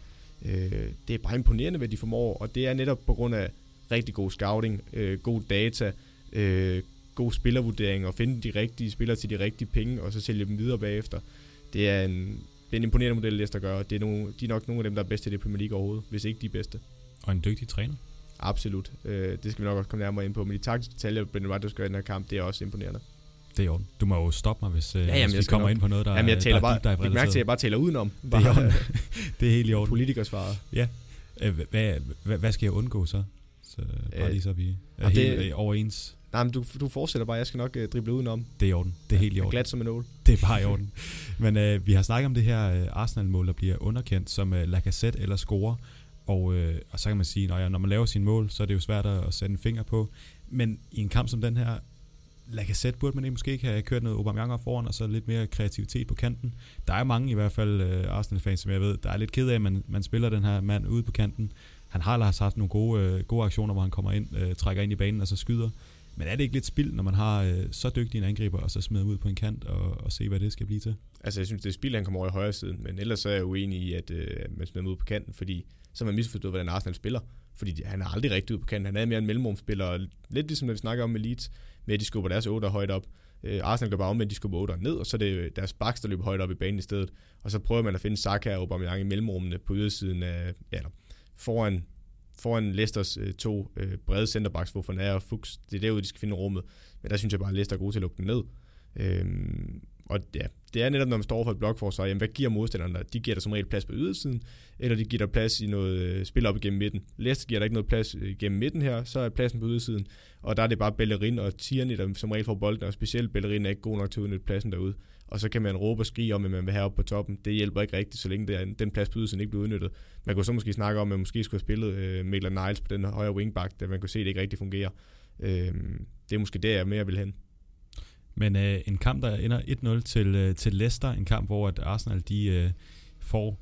Øh, det er bare imponerende, hvad de formår. Og det er netop på grund af rigtig god scouting, øh, god data, øh, god spillervurdering og finde de rigtige spillere til de rigtige penge, og så sælge dem videre bagefter. Det er en, det er en imponerende model, Leicester gør. Det er, nogle, de er nok nogle af dem, der er bedste i det Premier League overhovedet, hvis ikke de bedste. Og en dygtig træner. Absolut. Øh, det skal vi nok også komme nærmere ind på. Men de taktiske detaljer, Brendan Rodgers gør i den her kamp, det er også imponerende. Det er jo. Du må jo stoppe mig, hvis, ja, jamen, hvis vi kommer nok. ind på noget, der, jamen, jeg taler der bare, er deep dive mærke til, at jeg bare taler udenom. Bare, det, er det er helt i orden. Politikersvaret. Ja. Hvad, hvad, hvad skal jeg undgå så? Så bare lige så vi er helt det, overens. Nej, men du, du fortsætter bare. Jeg skal nok uh, drible udenom. Det er i orden. Det er helt i orden. Glat som en ål. Det er bare i orden. men uh, vi har snakket om det her uh, Arsenal-mål, der bliver underkendt som uh, Lacazette eller score. Og, uh, og så kan man sige, at når man laver sin mål, så er det jo svært at, at sætte en finger på. Men i en kamp som den her, Lacazette burde man måske ikke have kørt noget Aubameyang op foran, og så lidt mere kreativitet på kanten. Der er mange i hvert fald øh, Arsenal-fans, som jeg ved, der er lidt ked af, at man, man spiller den her mand ude på kanten. Han har ellers haft nogle gode, øh, gode aktioner, hvor han kommer ind, øh, trækker ind i banen og så skyder. Men er det ikke lidt spild, når man har øh, så dygtig en angriber, og så smider ud på en kant og, og se, hvad det skal blive til? Altså, jeg synes, det er spild, han kommer over i højre siden, men ellers er jeg uenig i, at øh, man smider ud på kanten, fordi så har man misforstået, hvordan Arsenal spiller. Fordi han er aldrig rigtig ud på kanten. Han er mere en mellemrumspiller, lidt ligesom når vi snakker om med Leeds, med at de skubber deres 8 højt op. Øh, Arsenal gør bare omvendt, de skubber 8 ned, og så er det øh, deres baks, der løber højt op i banen i stedet. Og så prøver man at finde Saka og Aubameyang i mellemrummene på ydersiden af, ja, foran foran Leicesters øh, to øh, brede centerbacks, hvor Fanair og Fuchs, det er derude, de skal finde rummet. Men der synes jeg bare, at Leicester er gode til at lukke den ned. Øhm, og ja, det er netop, når man står for et blokforsvar, jamen hvad giver modstanderne dig? De giver der som regel plads på ydersiden, eller de giver der plads i noget øh, spil op igennem midten. Leicester giver der ikke noget plads øh, igennem midten her, så er pladsen på ydersiden, og der er det bare Bellerin og Tierney, der som regel får bolden, og specielt Bellerin er ikke god nok til at udnytte pladsen derude. Og så kan man råbe og skrige om, at man vil have op på toppen. Det hjælper ikke rigtigt, så længe det er, den plads på ydersiden ikke bliver udnyttet. Man kunne så måske snakke om, at man måske skulle have spillet øh, Niles på den højre wingback, da man kunne se, at det ikke rigtig fungerer. Øh, det er måske der, jeg mere vil hen. Men øh, en kamp, der ender 1-0 til, øh, til Leicester, en kamp, hvor at Arsenal de øh, får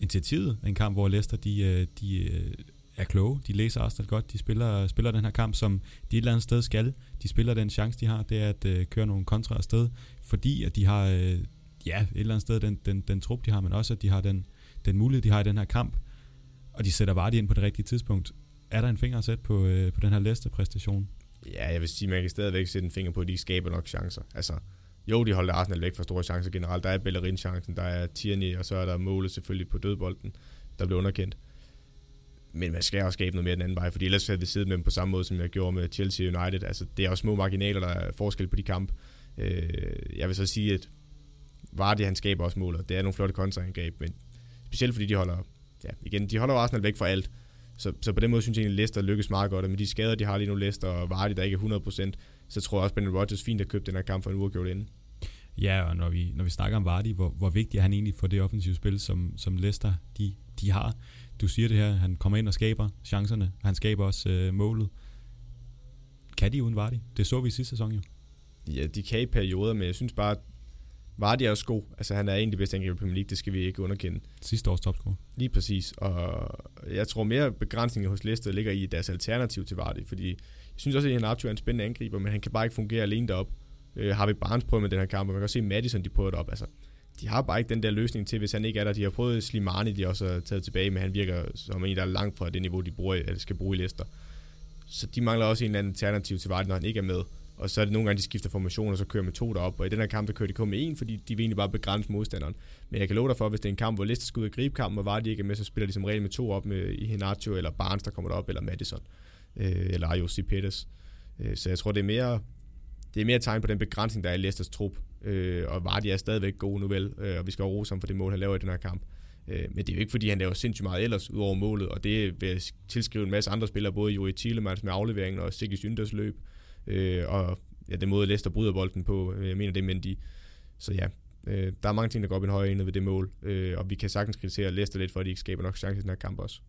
initiativet, en kamp, hvor Leicester de, øh, de øh, er kloge, de læser Arsenal godt, de spiller, spiller den her kamp, som de et eller andet sted skal. De spiller den chance, de har, det er at øh, køre nogle kontra afsted, fordi at de har, øh, ja, et eller andet sted den, den, den trup, de har, men også at de har den, den mulighed, de har i den her kamp, og de sætter Vardy ind på det rigtige tidspunkt. Er der en finger at sætte på, øh, på den her Leicester-præstation? Ja, jeg vil sige, man kan stadigvæk sætte en finger på, at de skaber nok chancer. Altså, jo, de holder Arsenal væk fra store chancer generelt. Der er Bellerin-chancen, der er Tierney, og så er der målet selvfølgelig på dødbolden, der blev underkendt. Men man skal også skabe noget mere den anden vej, fordi ellers havde vi siddet med dem på samme måde, som jeg gjorde med Chelsea United. Altså, det er også små marginaler, der er forskel på de kamp. Øh, jeg vil så sige, at Vardy, han skaber også målet. Det er nogle flotte kontraangreb, men specielt fordi de holder, ja, igen, de holder Arsenal væk fra alt. Så, så på den måde synes jeg egentlig, at Leicester lykkes meget godt, og med de skader, de har lige nu, Leicester og Vardy, der ikke er 100%, så tror jeg også, at Brendan Rodgers fint har købt den her kamp for en uafgjort inden. Ja, og når vi, når vi snakker om Vardy, hvor, hvor vigtig er han egentlig for det offensive spil, som, som Leicester de, de har. Du siger det her, han kommer ind og skaber chancerne, han skaber også øh, målet. Kan de uden Vardy? Det så vi i sidste sæson jo. Ja, de kan i perioder, men jeg synes bare, Vardy er også god. Altså, han er de bedste angriber i Premier League, det skal vi ikke underkende. Sidste års topscorer. Lige præcis. Og jeg tror mere begrænsninger hos Leicester ligger i deres alternativ til Vardy, fordi jeg synes også, at Iheanacho er en spændende angriber, men han kan bare ikke fungere alene derop. Øh, har vi Barnes prøvet med den her kamp, og man kan også se Madison, de prøver det op. Altså, de har bare ikke den der løsning til, hvis han ikke er der. De har prøvet Slimani, de også har taget tilbage, men han virker som en, der er langt fra det niveau, de bruger, eller skal bruge i Leicester. Så de mangler også en eller anden alternativ til Vardy, når han ikke er med. Og så er det nogle gange, de skifter formation, og så kører med to derop. Og i den her kamp, der kører de kun med en, fordi de vil egentlig bare begrænse modstanderen. Men jeg kan love dig for, hvis det er en kamp, hvor Leicester skal ud og gribe kampen, og Vardy ikke er med, så spiller de som regel med to op med i Henacho, eller Barnes, der kommer derop, eller Madison, øh, eller Ayosi Peters. Øh, så jeg tror, det er mere, det er mere tegn på den begrænsning, der er i Leicesters trup. Øh, og Vardy er stadigvæk god nu vel, øh, og vi skal rose ham for det mål, han laver i den her kamp. Øh, men det er jo ikke, fordi han laver sindssygt meget ellers ud over målet, og det vil jeg tilskrive en masse andre spillere, både Juri Thielemans med afleveringen og Sigge Synders løb. Øh, og ja, den måde Leicester bryder bolden på, øh, jeg mener det, men de, så ja, øh, der er mange ting, der går op en højere ende ved det mål, øh, og vi kan sagtens kritisere Leicester lidt for, at de ikke skaber nok chancer i den her kamp også.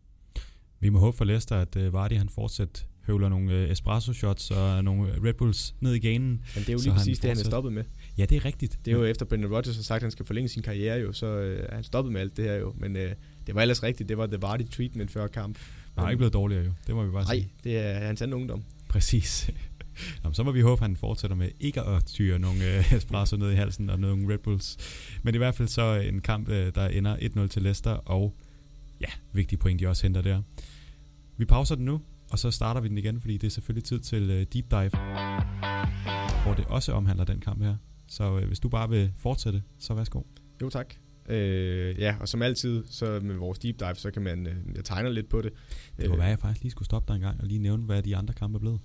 Vi må håbe for Leicester, at uh, Vardy han fortsat høvler nogle uh, espresso shots og nogle Red Bulls ned i ganen. Men det er jo lige præcis det, han er stoppet med. Ja, det er rigtigt. Det er jo efter Brendan Rodgers har sagt, at han skal forlænge sin karriere jo, så uh, er han stoppet med alt det her jo. Men uh, det var ellers rigtigt, det var The Vardy treatment før kamp. Han er ikke blevet dårligere jo, det må vi bare sige. Nej, det er hans anden ungdom. Præcis. Nå, så må vi håbe, at han fortsætter med ikke at tyre nogle øh, espresso ned i halsen og nogle Red Bulls. Men i hvert fald så en kamp, øh, der ender 1-0 til Leicester, og ja, vigtige point, de også henter der. Vi pauser den nu, og så starter vi den igen, fordi det er selvfølgelig tid til øh, Deep Dive, hvor det også omhandler den kamp her. Så øh, hvis du bare vil fortsætte, så værsgo. Jo tak. Øh, ja, og som altid, så med vores deep dive, så kan man, øh, jeg tegner lidt på det. Det kunne være, at jeg faktisk lige skulle stoppe dig en gang og lige nævne, hvad de andre kampe er blevet.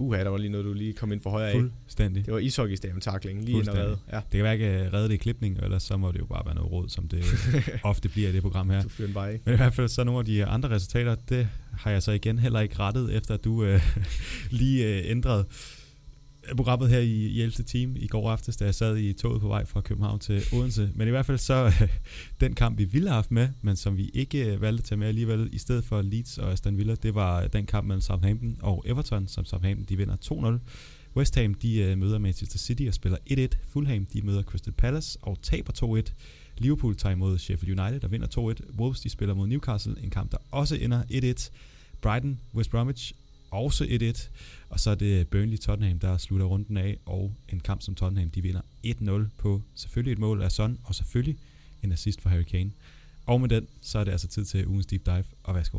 Uha, der var lige noget, du lige kom ind for højre af. Fuldstændig. Det var ishockeystaven takling, lige ind og redde. Ja. Det kan være, at jeg kan redde det i klipning, eller så må det jo bare være noget råd, som det ofte bliver i det program her. Du fyrer bare Men i hvert fald så nogle af de andre resultater, det har jeg så igen heller ikke rettet, efter at du øh, lige øh, ændrede programmet her i, i 11. time i går aftes, da jeg sad i toget på vej fra København til Odense. Men i hvert fald så den kamp, vi ville have haft med, men som vi ikke øh, valgte at tage med alligevel, i stedet for Leeds og Aston Villa, det var den kamp mellem Southampton og Everton, som Southampton de vinder 2-0. West Ham de øh, møder Manchester City og spiller 1-1. Fulham de møder Crystal Palace og taber 2-1. Liverpool tager imod Sheffield United og vinder 2-1. Wolves de spiller mod Newcastle, en kamp der også ender 1-1. Brighton, West Bromwich også 1-1. Og så er det Burnley-Tottenham, der slutter runden af, og en kamp som Tottenham, de vinder 1-0 på selvfølgelig et mål af Son, og selvfølgelig en assist for Harry Kane. Og med den, så er det altså tid til ugens deep dive, og værsgo.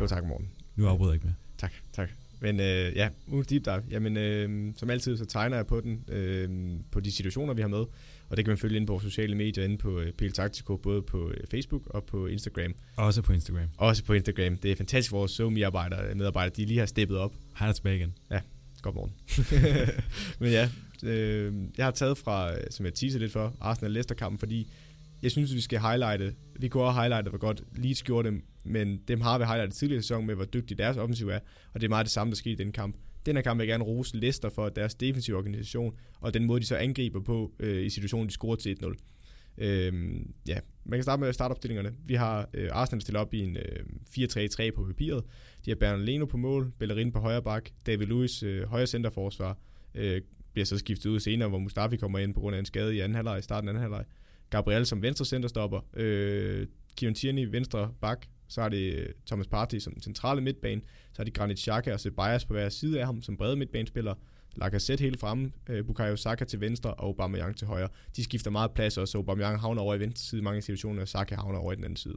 Jo tak, morgen. Nu afbryder jeg ikke mere. Tak, tak. Men øh, ja, ugens deep dive. Jamen, øh, som altid, så tegner jeg på den, øh, på de situationer, vi har med. Og det kan man følge ind på vores sociale medier, inde på øh, PL Taktiko, både på øh, Facebook og på Instagram. Også på Instagram. Også på Instagram. Det er fantastisk, vores SoMe-arbejdere, medarbejdere, de lige har steppet op. Han er tilbage igen. Ja, godt morgen. Men ja, øh, jeg har taget fra, øh, som jeg teaser lidt for, Arsenal-Leicester-kampen, fordi jeg synes, vi skal highlighte, vi kunne også highlighte, hvor godt Leeds gjorde dem, men dem har vi highlightet tidligere sæson med, hvor dygtig deres offensiv er, og det er meget det samme, der skete i den kamp. Den her kamp vil jeg gerne rose Leicester for deres defensive organisation, og den måde, de så angriber på øh, i situationen, de scorer til 1-0. Øhm, ja, man kan starte med startopstillingerne. Vi har øh, Arsenal stillet op i en øh, 4-3-3 på papiret. De har Bernard Leno på mål, Bellerin på højre bak, David Lewis øh, højre centerforsvar, øh, bliver så skiftet ud senere, hvor Mustafi kommer ind på grund af en skade i anden halvleg, starten af anden halvleg. Gabriel som venstre centerstopper, øh, Kieran Tierney venstre bak, så har det øh, Thomas Partey som centrale midtbane, så har de Granit Xhaka og Ceballos på hver side af ham som brede midtbanespiller, Lacazette helt fremme, øh, Bukayo Saka til venstre og Aubameyang til højre. De skifter meget plads, og så Aubameyang havner over i venstre side i mange situationer, og Saka havner over i den anden side.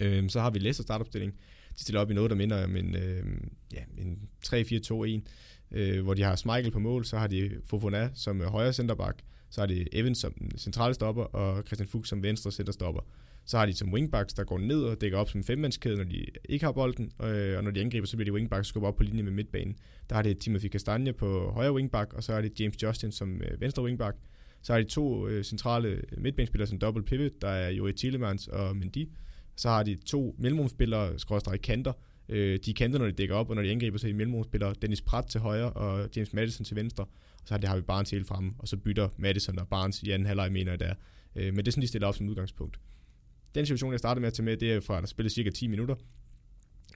Øh, så har vi Leicester startopstilling. De stiller op i noget, der minder om en, øh, ja, en 3-4-2-1, øh, hvor de har Schmeichel på mål, så har de Fofana som højre centerback, så har de Evans som centrale stopper, og Christian Fuchs som venstre centerstopper. Så har de som wingbacks, der går ned og dækker op som femmandskæde, når de ikke har bolden, øh, og når de angriber, så bliver de wingbacks skubber op på linje med midtbanen. Der har det Timothy Castagne på højre wingback, og så er det James Justin som øh, venstre wingback. Så har de to øh, centrale midtbanespillere som double pivot, der er Joey Tillemans og Mendy. Så har de to mellemrumspillere, skråstrej kanter. Øh, de kanter, når de dækker op, og når de angriber, så er de mellemrumspillere. Dennis Pratt til højre, og James Madison til venstre. Og så har, det, har vi Barnes helt fremme, og så bytter Madison og Barnes i anden halvleg, mener jeg, der. Øh, men det er sådan, de stiller op som udgangspunkt. Den situation, jeg startede med at tage med, det er fra, at der spillede cirka 10 minutter,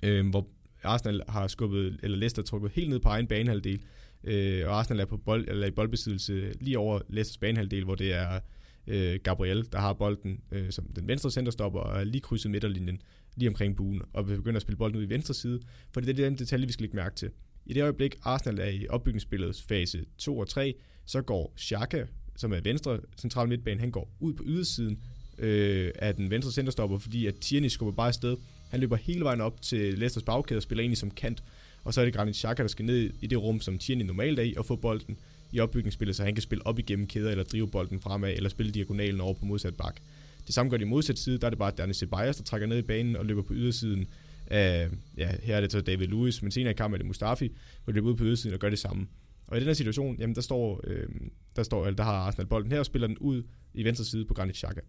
øh, hvor Arsenal har skubbet, eller Leicester trukket helt ned på egen banehalvdel, øh, og Arsenal er på bold, eller i boldbesiddelse lige over Leicesters banehalvdel, hvor det er øh, Gabriel, der har bolden øh, som den venstre centerstopper, og er lige krydset midterlinjen, lige omkring buen, og vil begynde at spille bolden ud i venstre side, for det er den detalje, vi skal lægge mærke til. I det øjeblik, Arsenal er i opbygningsspillets fase 2 og 3, så går Xhaka, som er venstre central midtbane, han går ud på ydersiden, øh, af den venstre centerstopper, fordi at Tierney skubber bare afsted. Han løber hele vejen op til Leicesters bagkæde og spiller egentlig som kant. Og så er det Granit Xhaka, der skal ned i det rum, som Tierney normalt er i, og få bolden i opbygningsspillet, så han kan spille op igennem kæder, eller drive bolden fremad, eller spille diagonalen over på modsat bak. Det samme gør de modsat side, der er det bare Dani Ceballos, der trækker ned i banen og løber på ydersiden af, ja, her er det så David Lewis, men senere i kampen er det Mustafi, hvor løber ud på ydersiden og gør det samme. Og i den her situation, jamen der står, øh, der, står eller der har Arsenal bolden her og spiller den ud i venstre side på Granit Xhaka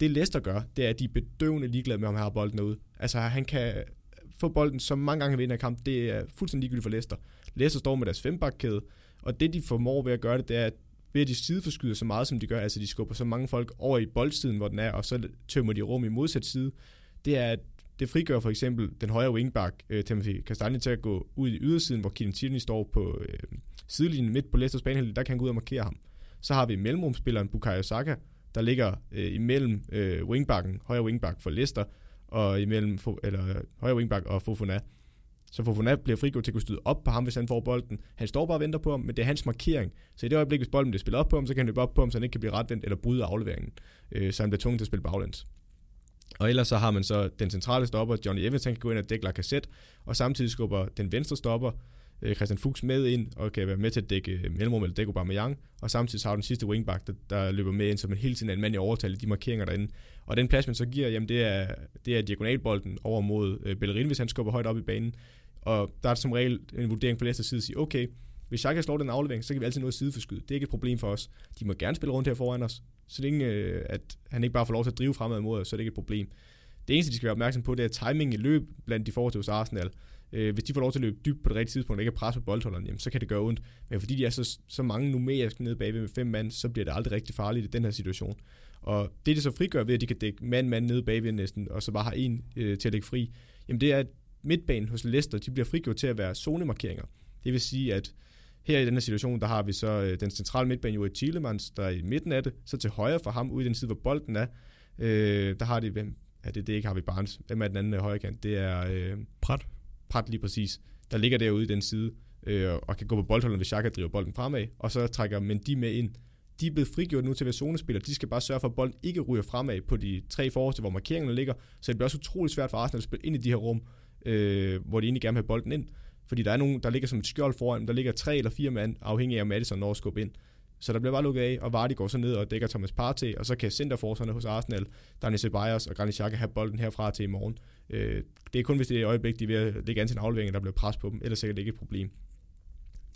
det Leicester gør, det er, at de er bedøvende ligeglade med, om han har bolden ude. Altså, han kan få bolden så mange gange i en kamp. Det er fuldstændig ligegyldigt for Leicester. Leicester står med deres fembakkæde, og det de formår ved at gøre det, det er, at ved at de sideforskyder så meget, som de gør, altså de skubber så mange folk over i boldsiden, hvor den er, og så tømmer de rum i modsat side, det er, at det frigør for eksempel den højre wingback, øh, Timothy Castagne, til at gå ud i ydersiden, hvor Kim Tierney står på øh, sidelinjen midt på Leicesters banehalvdel, der kan han gå ud og markere ham. Så har vi mellemrumspilleren Bukayo Saka, der ligger øh, imellem øh, wingbacken, højre wingback for Leicester, og imellem eller, øh, højre wingback og Fofana. Så Fofana bliver frigjort til at kunne støde op på ham, hvis han får bolden. Han står bare og venter på ham, men det er hans markering. Så i det øjeblik, hvis bolden bliver spillet op på ham, så kan han løbe op på ham, så han ikke kan blive retvendt eller bryde afleveringen. Øh, så han bliver tvunget til at spille baglæns. Og ellers så har man så den centrale stopper, Johnny Evans, han kan gå ind og dække Lacazette, og samtidig skubber den venstre stopper, øh, Christian Fuchs med ind, og kan være med til at dække øh, mellemrum eller dække Aubameyang, og samtidig så har du den sidste wingback, der, der løber med ind, som en hele tiden er en mand i overtal i de markeringer derinde. Og den plads, man så giver, jamen det er, det er diagonalbolden over mod øh, Bellerin, hvis han skubber højt op i banen. Og der er som regel en vurdering på Leicester side at sige, okay, hvis Xhaka slår den aflevering, så kan vi altid nå at sideforskyd. Det er ikke et problem for os. De må gerne spille rundt her foran os, så længe øh, at han ikke bare får lov til at drive fremad mod os, så er det ikke et problem. Det eneste, de skal være opmærksom på, det er timing i løb blandt de forhold hos Arsenal. Øh, hvis de får lov til at løbe dybt på det rigtige tidspunkt, og ikke er presse på boldholderen, jamen, så kan det gøre ondt. Men fordi de er så, så mange numerisk nede bagved med fem mand, så bliver det aldrig rigtig farligt i den her situation. Og det, det så frigør ved, at de kan dække mand-mand nede bagved næsten, og så bare har en øh, til at lægge fri, jamen det er, at midtbanen hos Leicester, de bliver frigjort til at være zonemarkeringer. Det vil sige, at her i den her situation, der har vi så øh, den centrale midtbane jo Thielemans, der er i midten af det, så til højre for ham, ude i den side, hvor bolden er, øh, der har de, hvem, ja, det, det er ikke Harvey Barnes, hvem er den anden øh, højre kant? Det er... Øh, Prat. Prat lige præcis, der ligger derude i den side, øh, og kan gå på boldholderen, hvis Xhaka driver bolden fremad, og så trækker Mendy med ind. De er blevet frigjort nu til at være zonespillere. De skal bare sørge for, at bolden ikke ryger fremad på de tre forreste, hvor markeringerne ligger. Så det bliver også utrolig svært for Arsenal at spille ind i de her rum, øh, hvor de egentlig gerne vil have bolden ind. Fordi der er nogen, der ligger som et skjold foran, der ligger tre eller fire mand, afhængig af om Madison når at skubbe ind. Så der bliver bare lukket af, og Vardy går så ned og dækker Thomas Partey, og så kan centerforsvarerne hos Arsenal, Daniel Ceballos og Granit Xhaka have bolden herfra til i morgen. Øh, det er kun, hvis det er et øjeblik, de er ved at lægge an til en aflevering, der bliver pres på dem, ellers er det ikke et problem.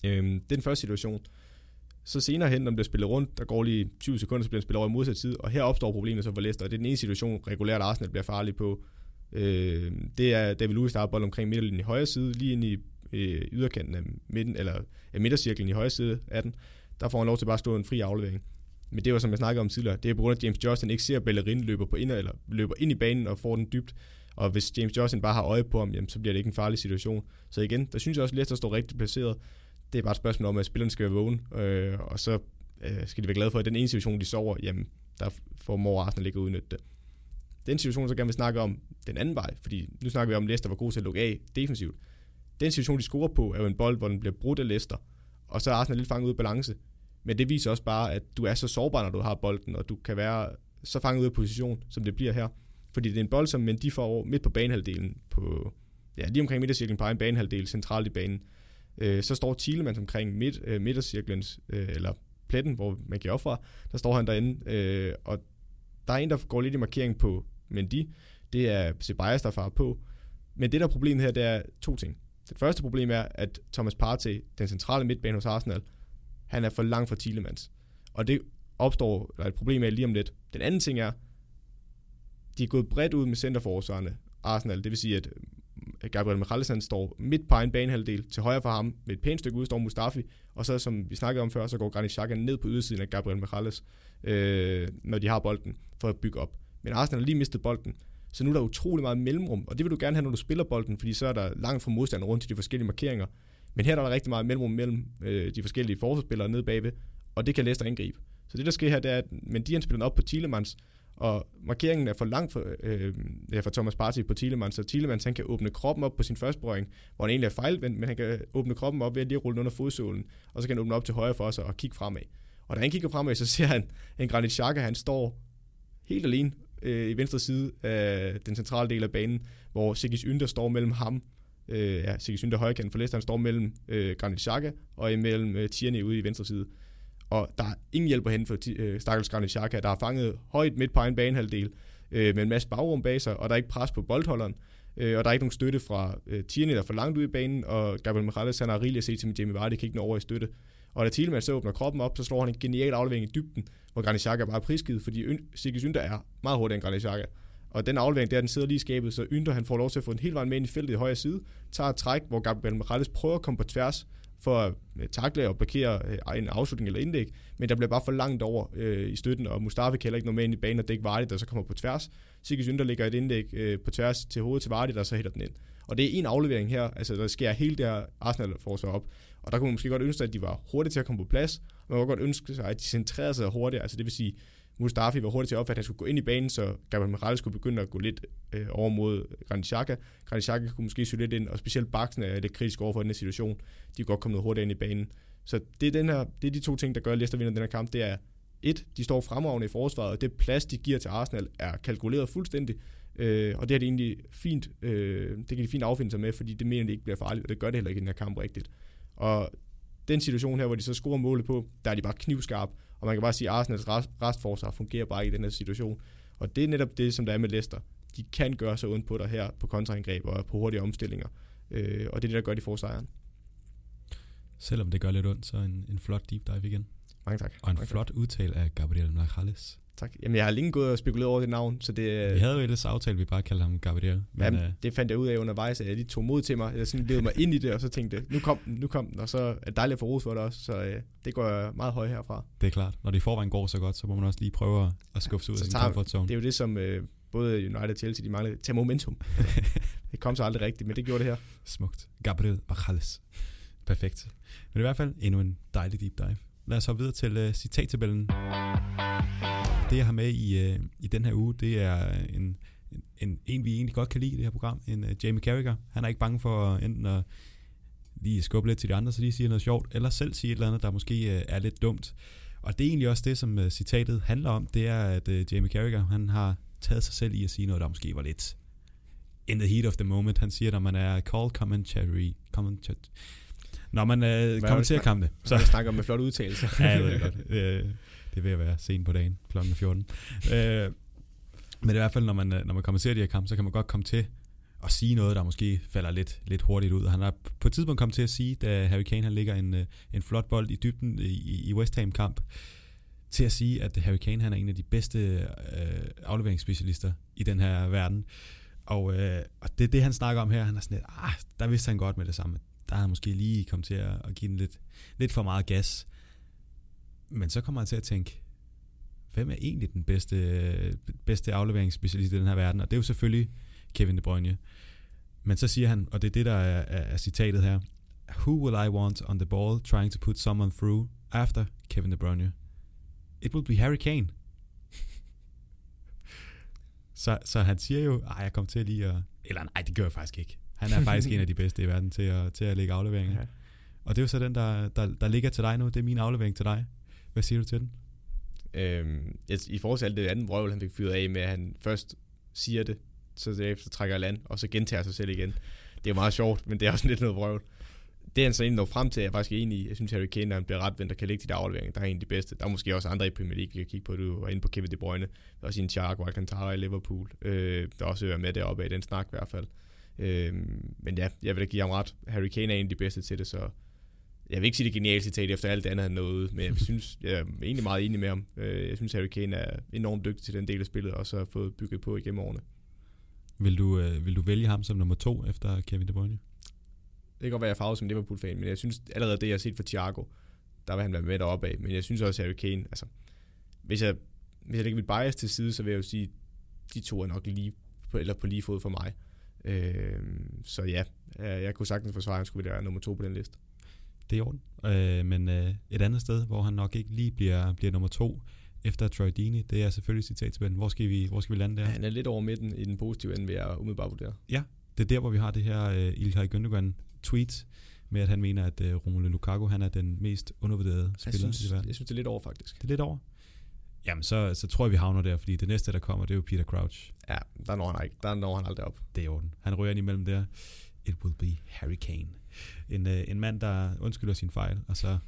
Øh, det er den første situation. Så senere hen, når den bliver spillet rundt, der går lige 20 sekunder, så bliver den spillet over i modsat side, og her opstår problemet så for Leicester, og det er den ene situation, regulært Arsenal bliver farlig på. Øh, det er David Luiz, der har bold omkring midterlinjen i højre side, lige ind i øh, yderkanten af midten, eller af midtercirklen i højre side af den, der får han lov til bare at stå en fri aflevering. Men det var, som jeg snakkede om tidligere, det er på grund af, at James Justin ikke ser, at Bellerin løber, på ind, eller løber ind i banen og får den dybt. Og hvis James Justin bare har øje på ham, jamen, så bliver det ikke en farlig situation. Så igen, der synes jeg også, at Leicester står rigtig placeret. Det er bare et spørgsmål om, at spillerne skal være vågen, øh, og så øh, skal de være glade for, at den ene situation, de sover, jamen, der får Mor Arsenal ikke at udnytte det. Den situation, så gerne vil snakke om den anden vej, fordi nu snakker vi om, at Leicester var god til at lukke af defensivt. Den situation, de scorer på, er jo en bold, hvor den bliver brudt af Leicester, og så er Arsenal lidt fanget ud af balance. Men det viser også bare, at du er så sårbar, når du har bolden, og du kan være så fanget ud af position, som det bliver her. Fordi det er en bold, som de får over midt på banehalvdelen, på, ja, lige omkring midtercirklen på en banehalvdel, centralt i banen. Øh, så står Thielemann omkring midt, øh, midtercirklens, øh, eller pletten, hvor man kan op fra, der står han derinde, øh, og der er en, der går lidt i markering på Mendy, det er Ceballos, der farer på. Men det der er problemet her, det er to ting. Det første problem er, at Thomas Partey, den centrale midtbane hos Arsenal, han er for lang for Thielemans. Og det opstår der er et problem af lige om lidt. Den anden ting er, de er gået bredt ud med centerforsvarerne, Arsenal. Det vil sige, at Gabriel Michalis står midt på en banehalvdel til højre for ham, med et pænt stykke ud står Mustafi, og så som vi snakkede om før, så går Granit Xhaka ned på ydersiden af Gabriel Michalis, øh, når de har bolden, for at bygge op. Men Arsenal har lige mistet bolden, så nu er der utrolig meget mellemrum, og det vil du gerne have, når du spiller bolden, fordi så er der langt fra modstanderen rundt til de forskellige markeringer. Men her er der rigtig meget mellemrum mellem øh, de forskellige forsvarsspillere nede bagved, og det kan Leicester angribe. Så det, der sker her, det er, at Mendy spiller op på Thielemans, og markeringen er for langt for, øh, ja, for Thomas Partey på Thielemans, så Thielemans han kan åbne kroppen op på sin første brøring, hvor han egentlig er fejlvendt, men han kan åbne kroppen op ved at lige rulle under fodsålen, og så kan han åbne op til højre for sig og kigge fremad. Og da han kigger fremad, så ser han en Granit Xhaka, han står helt alene øh, i venstre side af den centrale del af banen, hvor Sigis Ynder står mellem ham, øh, ja, Sigis Ynder højkant for Leicester, han står mellem øh, Granit Xhaka og imellem øh, Tierney ude i venstre side. Og der er ingen hjælp at hente for øh, Stakkels Granit Xhaka, der har fanget højt midt på en banehalvdel øh, med en masse bagrum bag sig, og der er ikke pres på boldholderen, øh, og der er ikke nogen støtte fra øh, Tierney, der er for langt ud i banen, og Gabriel Morales, han har rigeligt at se til, med Jamie Vardy kan ikke nå over i støtte. Og da Thielmann så åbner kroppen op, så slår han en genial aflevering i dybden, hvor Granit Xhaka bare er prisgivet, fordi Sigis Ynder er meget hurtigere end Granit Xhaka. Og den aflevering der, den sidder lige i skabet, så Ynder han får lov til at få en helt vejen med ind i feltet i højre side, tager et træk, hvor Gabriel Morales prøver at komme på tværs for at øh, takle og blokere øh, en afslutning eller indlæg, men der bliver bare for langt over øh, i støtten, og Mustafa kan heller ikke nå med ind i banen, og det er ikke Vardy, der så kommer på tværs. Sigge Ynder lægger et indlæg øh, på tværs til hovedet til Vardy, der så hælder den ind. Og det er en aflevering her, altså der sker hele det her Arsenal-forsvar op. Og der kunne man måske godt ønske, at de var hurtige til at komme på plads. Man kunne godt ønske sig, at de centrerede sig hurtigt. Altså det vil sige, Mustafi var hurtigt til at opfatte, at han skulle gå ind i banen, så Gabriel Morales skulle begynde at gå lidt øh, over mod Granit Xhaka. Granit Xhaka kunne måske søge lidt ind, og specielt Baksen er lidt kritisk over for den her situation. De kunne godt komme noget hurtigt ind i banen. Så det er, den her, det er de to ting, der gør, at Leicester vinder den her kamp. Det er et, de står fremragende i forsvaret, og det plads, de giver til Arsenal, er kalkuleret fuldstændig. Øh, og det er det egentlig fint, øh, det kan de fint affinde sig med, fordi det mener de ikke bliver farligt, og det gør det heller ikke i den her kamp rigtigt. Og den situation her, hvor de så scorer målet på, der er de bare knivskarp, og man kan bare sige, at Arsenals rest, restforsvar fungerer bare ikke i den her situation. Og det er netop det, som der er med Leicester. De kan gøre sig uden på dig her på kontraangreb og på hurtige omstillinger. Øh, og det er det, der gør, de får sejren. Selvom det gør lidt ondt, så en, en flot deep dive igen. Mange tak. Og en Mange flot udtale af Gabriel Marjales. Tak. Jamen, jeg har længe gået og spekuleret over det navn, så det... Vi havde jo ellers aftalt, at vi bare kaldte ham Gabriel. Men, Jamen, øh, det fandt jeg ud af undervejs, at jeg lige tog mod til mig. Jeg sådan levede mig ind i det, og så tænkte nu kom den, nu kom den, og så er det dejligt at få ros for det også, så øh, det går meget højt herfra. Det er klart. Når det i forvejen går så godt, så må man også lige prøve at skubbe sig ud af sin comfort zone. Det er jo det, som øh, både United og Chelsea, de manglede. Tag momentum. det kom så aldrig rigtigt, men det gjorde det her. Smukt. Gabriel Marjales. Perfekt. Men i hvert fald endnu en dejlig deep dive. Lad os så videre til uh, citattabellen. Det jeg har med i, uh, i den her uge, det er en, en, en, en, vi egentlig godt kan lide i det her program. En uh, Jamie Carragher. Han er ikke bange for enten at lige skubbe lidt til de andre, så de siger noget sjovt, eller selv sige et eller andet, der måske uh, er lidt dumt. Og det er egentlig også det, som uh, citatet handler om. Det er, at uh, Jamie Carragher, han har taget sig selv i at sige noget, der måske var lidt in the heat of the moment. Han siger, når man er call commentary, commentary når man øh, kommenterer kampe. Så jeg snakker med flot udtalelse. ja, jeg ved det godt. Øh, det vil være sent på dagen, kl. 14. øh, men i hvert fald, når man, når man kommenterer de her kampe, så kan man godt komme til at sige noget, der måske falder lidt, lidt hurtigt ud. Han har på et tidspunkt kommet til at sige, da Harry Kane han ligger en, øh, en flot bold i dybden i, i West Ham kamp, til at sige, at Harry Kane han er en af de bedste øh, afleveringsspecialister i den her verden. Og, øh, og det er det, han snakker om her. Han er sådan lidt, ah, der vidste han godt med det samme der har han måske lige kommet til at, at give den lidt, lidt for meget gas. Men så kommer han til at tænke, hvem er egentlig den bedste, bedste afleveringsspecialist i den her verden? Og det er jo selvfølgelig Kevin De Bruyne. Men så siger han, og det er det, der er, er, er citatet her, Who will I want on the ball trying to put someone through after Kevin De Bruyne? It will be Harry Kane. så, så han siger jo, at jeg kom til lige at... Eller nej, det gør jeg faktisk ikke. Han er faktisk en af de bedste i verden til at, til at lægge afleveringer. Ja. Og det er jo så den, der, der, der ligger til dig nu. Det er min aflevering til dig. Hvad siger du til den? Øhm, I forhold til alt det andet vrøvl, han fik fyret af med, at han først siger det, så derefter trækker land, og så gentager sig selv igen. Det er jo meget sjovt, men det er også lidt noget vrøvl. Det han så egentlig når frem til, er jeg faktisk enig i. Jeg synes, Harry Kane, når han bliver retvendt og kan lægge de der afleveringer, der er en af de bedste. Der er måske også andre i Premier League, vi kan kigge på. Du var inde på Kevin De Bruyne. Der er også en Thiago Alcantara i Liverpool. Øh, der også er med deroppe i den snak i hvert fald. Øh, men ja, jeg vil da give ham ret. Harry Kane er en af de bedste til det, så jeg vil ikke sige det geniale citat efter alt det andet, han nåede, men jeg synes, jeg er egentlig meget enig med ham. Øh, jeg synes, Harry Kane er enormt dygtig til den del af spillet, og så har fået bygget på igennem årene. Vil du, øh, vil du vælge ham som nummer to efter Kevin De Bruyne? Det kan godt være, jeg farvet som Liverpool-fan, men jeg synes allerede det, jeg har set fra Thiago, der vil han være med deroppe af. Men jeg synes også, Harry Kane, altså, hvis jeg, hvis jeg lægger mit bias til side, så vil jeg jo sige, de to er nok lige på, eller på lige fod for mig. Øh, så ja, jeg kunne sagtens forsvare, at han skulle være nummer to på den liste. Det er i orden. Øh, men øh, et andet sted, hvor han nok ikke lige bliver, bliver nummer to efter Troy Deeney, det er selvfølgelig citatspænden. Hvor skal vi, hvor skal vi lande der? Han er lidt over midten i den positive ende, vil jeg umiddelbart vurdere. Ja, det er der, hvor vi har det her uh, Ilkay Gündogan tweet med, at han mener, at uh, Romelu Lukaku han er den mest undervurderede spiller jeg synes, i verden. Jeg synes, det er lidt over, faktisk. Det er lidt over? Jamen, så, så tror jeg, vi havner der, fordi det næste, der kommer, det er jo Peter Crouch. Ja, der når han, ikke. Der når han aldrig op. Det er orden. Han ryger ind imellem der. It will be Harry Kane. En, uh, en mand, der undskylder sin fejl, og så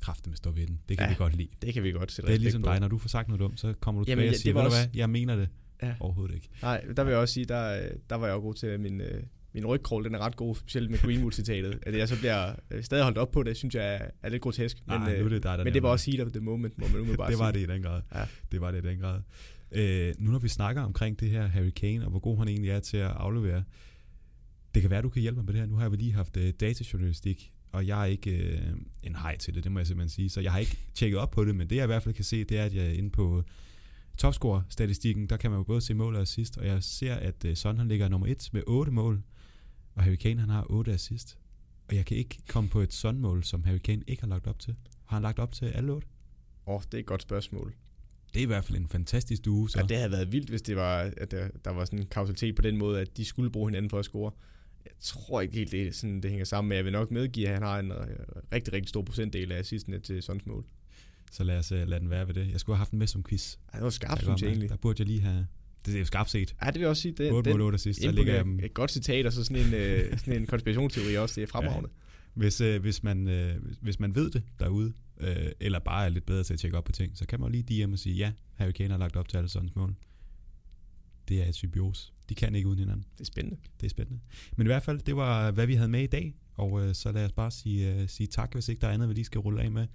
kræfter med stå ved den. Det kan ja, vi godt lide. Det kan vi godt Det er ligesom på. dig, når du får sagt noget dumt, så kommer du tilbage Jamen, og siger, ved også... hvad, jeg mener det. Ja. Overhovedet ikke. Nej, der vil jeg også sige, der, der var jeg jo god til min, øh, min rygkroll, den er ret god, specielt med Greenwood-citatet. At jeg så bliver øh, stadig holdt op på det, synes jeg er, lidt grotesk. Men, Nej, nu er det der, der men det var også heat of the moment, må man umiddelbart Det var det i den grad. Ja. Det var det i den grad. Øh, nu når vi snakker omkring det her Harry Kane, og hvor god han egentlig er til at aflevere, det kan være, du kan hjælpe mig med det her. Nu har jeg lige haft uh, datajournalistik, og jeg er ikke uh, en hej til det, det må jeg simpelthen sige. Så jeg har ikke tjekket op på det, men det jeg i hvert fald kan se, det er, at jeg er inde på topscore-statistikken, der kan man jo både se mål og assist, og jeg ser, at uh, Son han ligger nummer 1 med 8 mål, og Harry Kane han har 8 assist. Og jeg kan ikke komme på et sådan mål, som Harry Kane ikke har lagt op til. Har han lagt op til alle 8? Åh, oh, det er et godt spørgsmål. Det er i hvert fald en fantastisk duo. Så. Ja, det havde været vildt, hvis det var, at der, der var sådan en kausalitet på den måde, at de skulle bruge hinanden for at score. Jeg tror ikke helt, det, sådan, det hænger sammen med. Jeg vil nok medgive, at han har en rigtig, rigtig stor procentdel af assistene til Sons mål. Så lad os uh, lade den være ved det. Jeg skulle have haft den med som quiz. Ja, det var skarpt, synes jeg egentlig. Der burde jeg lige have, det er skarpt set. Ja, det vil jeg også sige. Det, 8 mål 8 sidst, der ligger jeg Et godt citat, og så sådan en, øh, sådan en konspirationsteori også, det er fremragende. Ja. Hvis, øh, hvis, man, øh, hvis man ved det derude, øh, eller bare er lidt bedre til at tjekke op på ting, så kan man jo lige DM og sige, ja, Harry Kane har lagt op til Alissons mål. Det er et symbiose. De kan ikke uden hinanden. Det er spændende. Det er spændende. Men i hvert fald, det var, hvad vi havde med i dag. Og øh, så lad os bare sige, øh, sige tak, hvis ikke der er andet, vi lige skal rulle af med.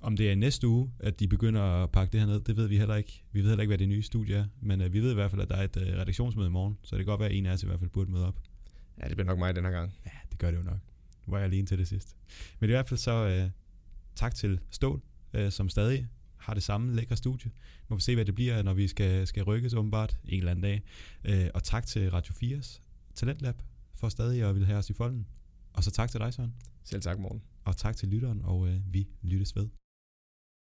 Om det er næste uge, at de begynder at pakke det her ned, det ved vi heller ikke. Vi ved heller ikke, hvad det nye studie er. Men øh, vi ved i hvert fald, at der er et øh, redaktionsmøde i morgen. Så det kan godt være, at en af os i hvert fald burde møde op. Ja, det bliver nok mig den her gang. Ja, det gør det jo nok. Nu var jeg alene til det sidst. Men i hvert fald så øh, tak til Stål, øh, som stadig har det samme lækre studie. Må vi se, hvad det bliver, når vi skal, skal rykkes åbenbart en eller anden dag. Øh, og tak til Radio 4's Talentlab for stadig at ville have os i folden. Og så tak til dig, Søren. Selv tak, morgen. Og tak til lytteren, og øh, vi lyttes ved.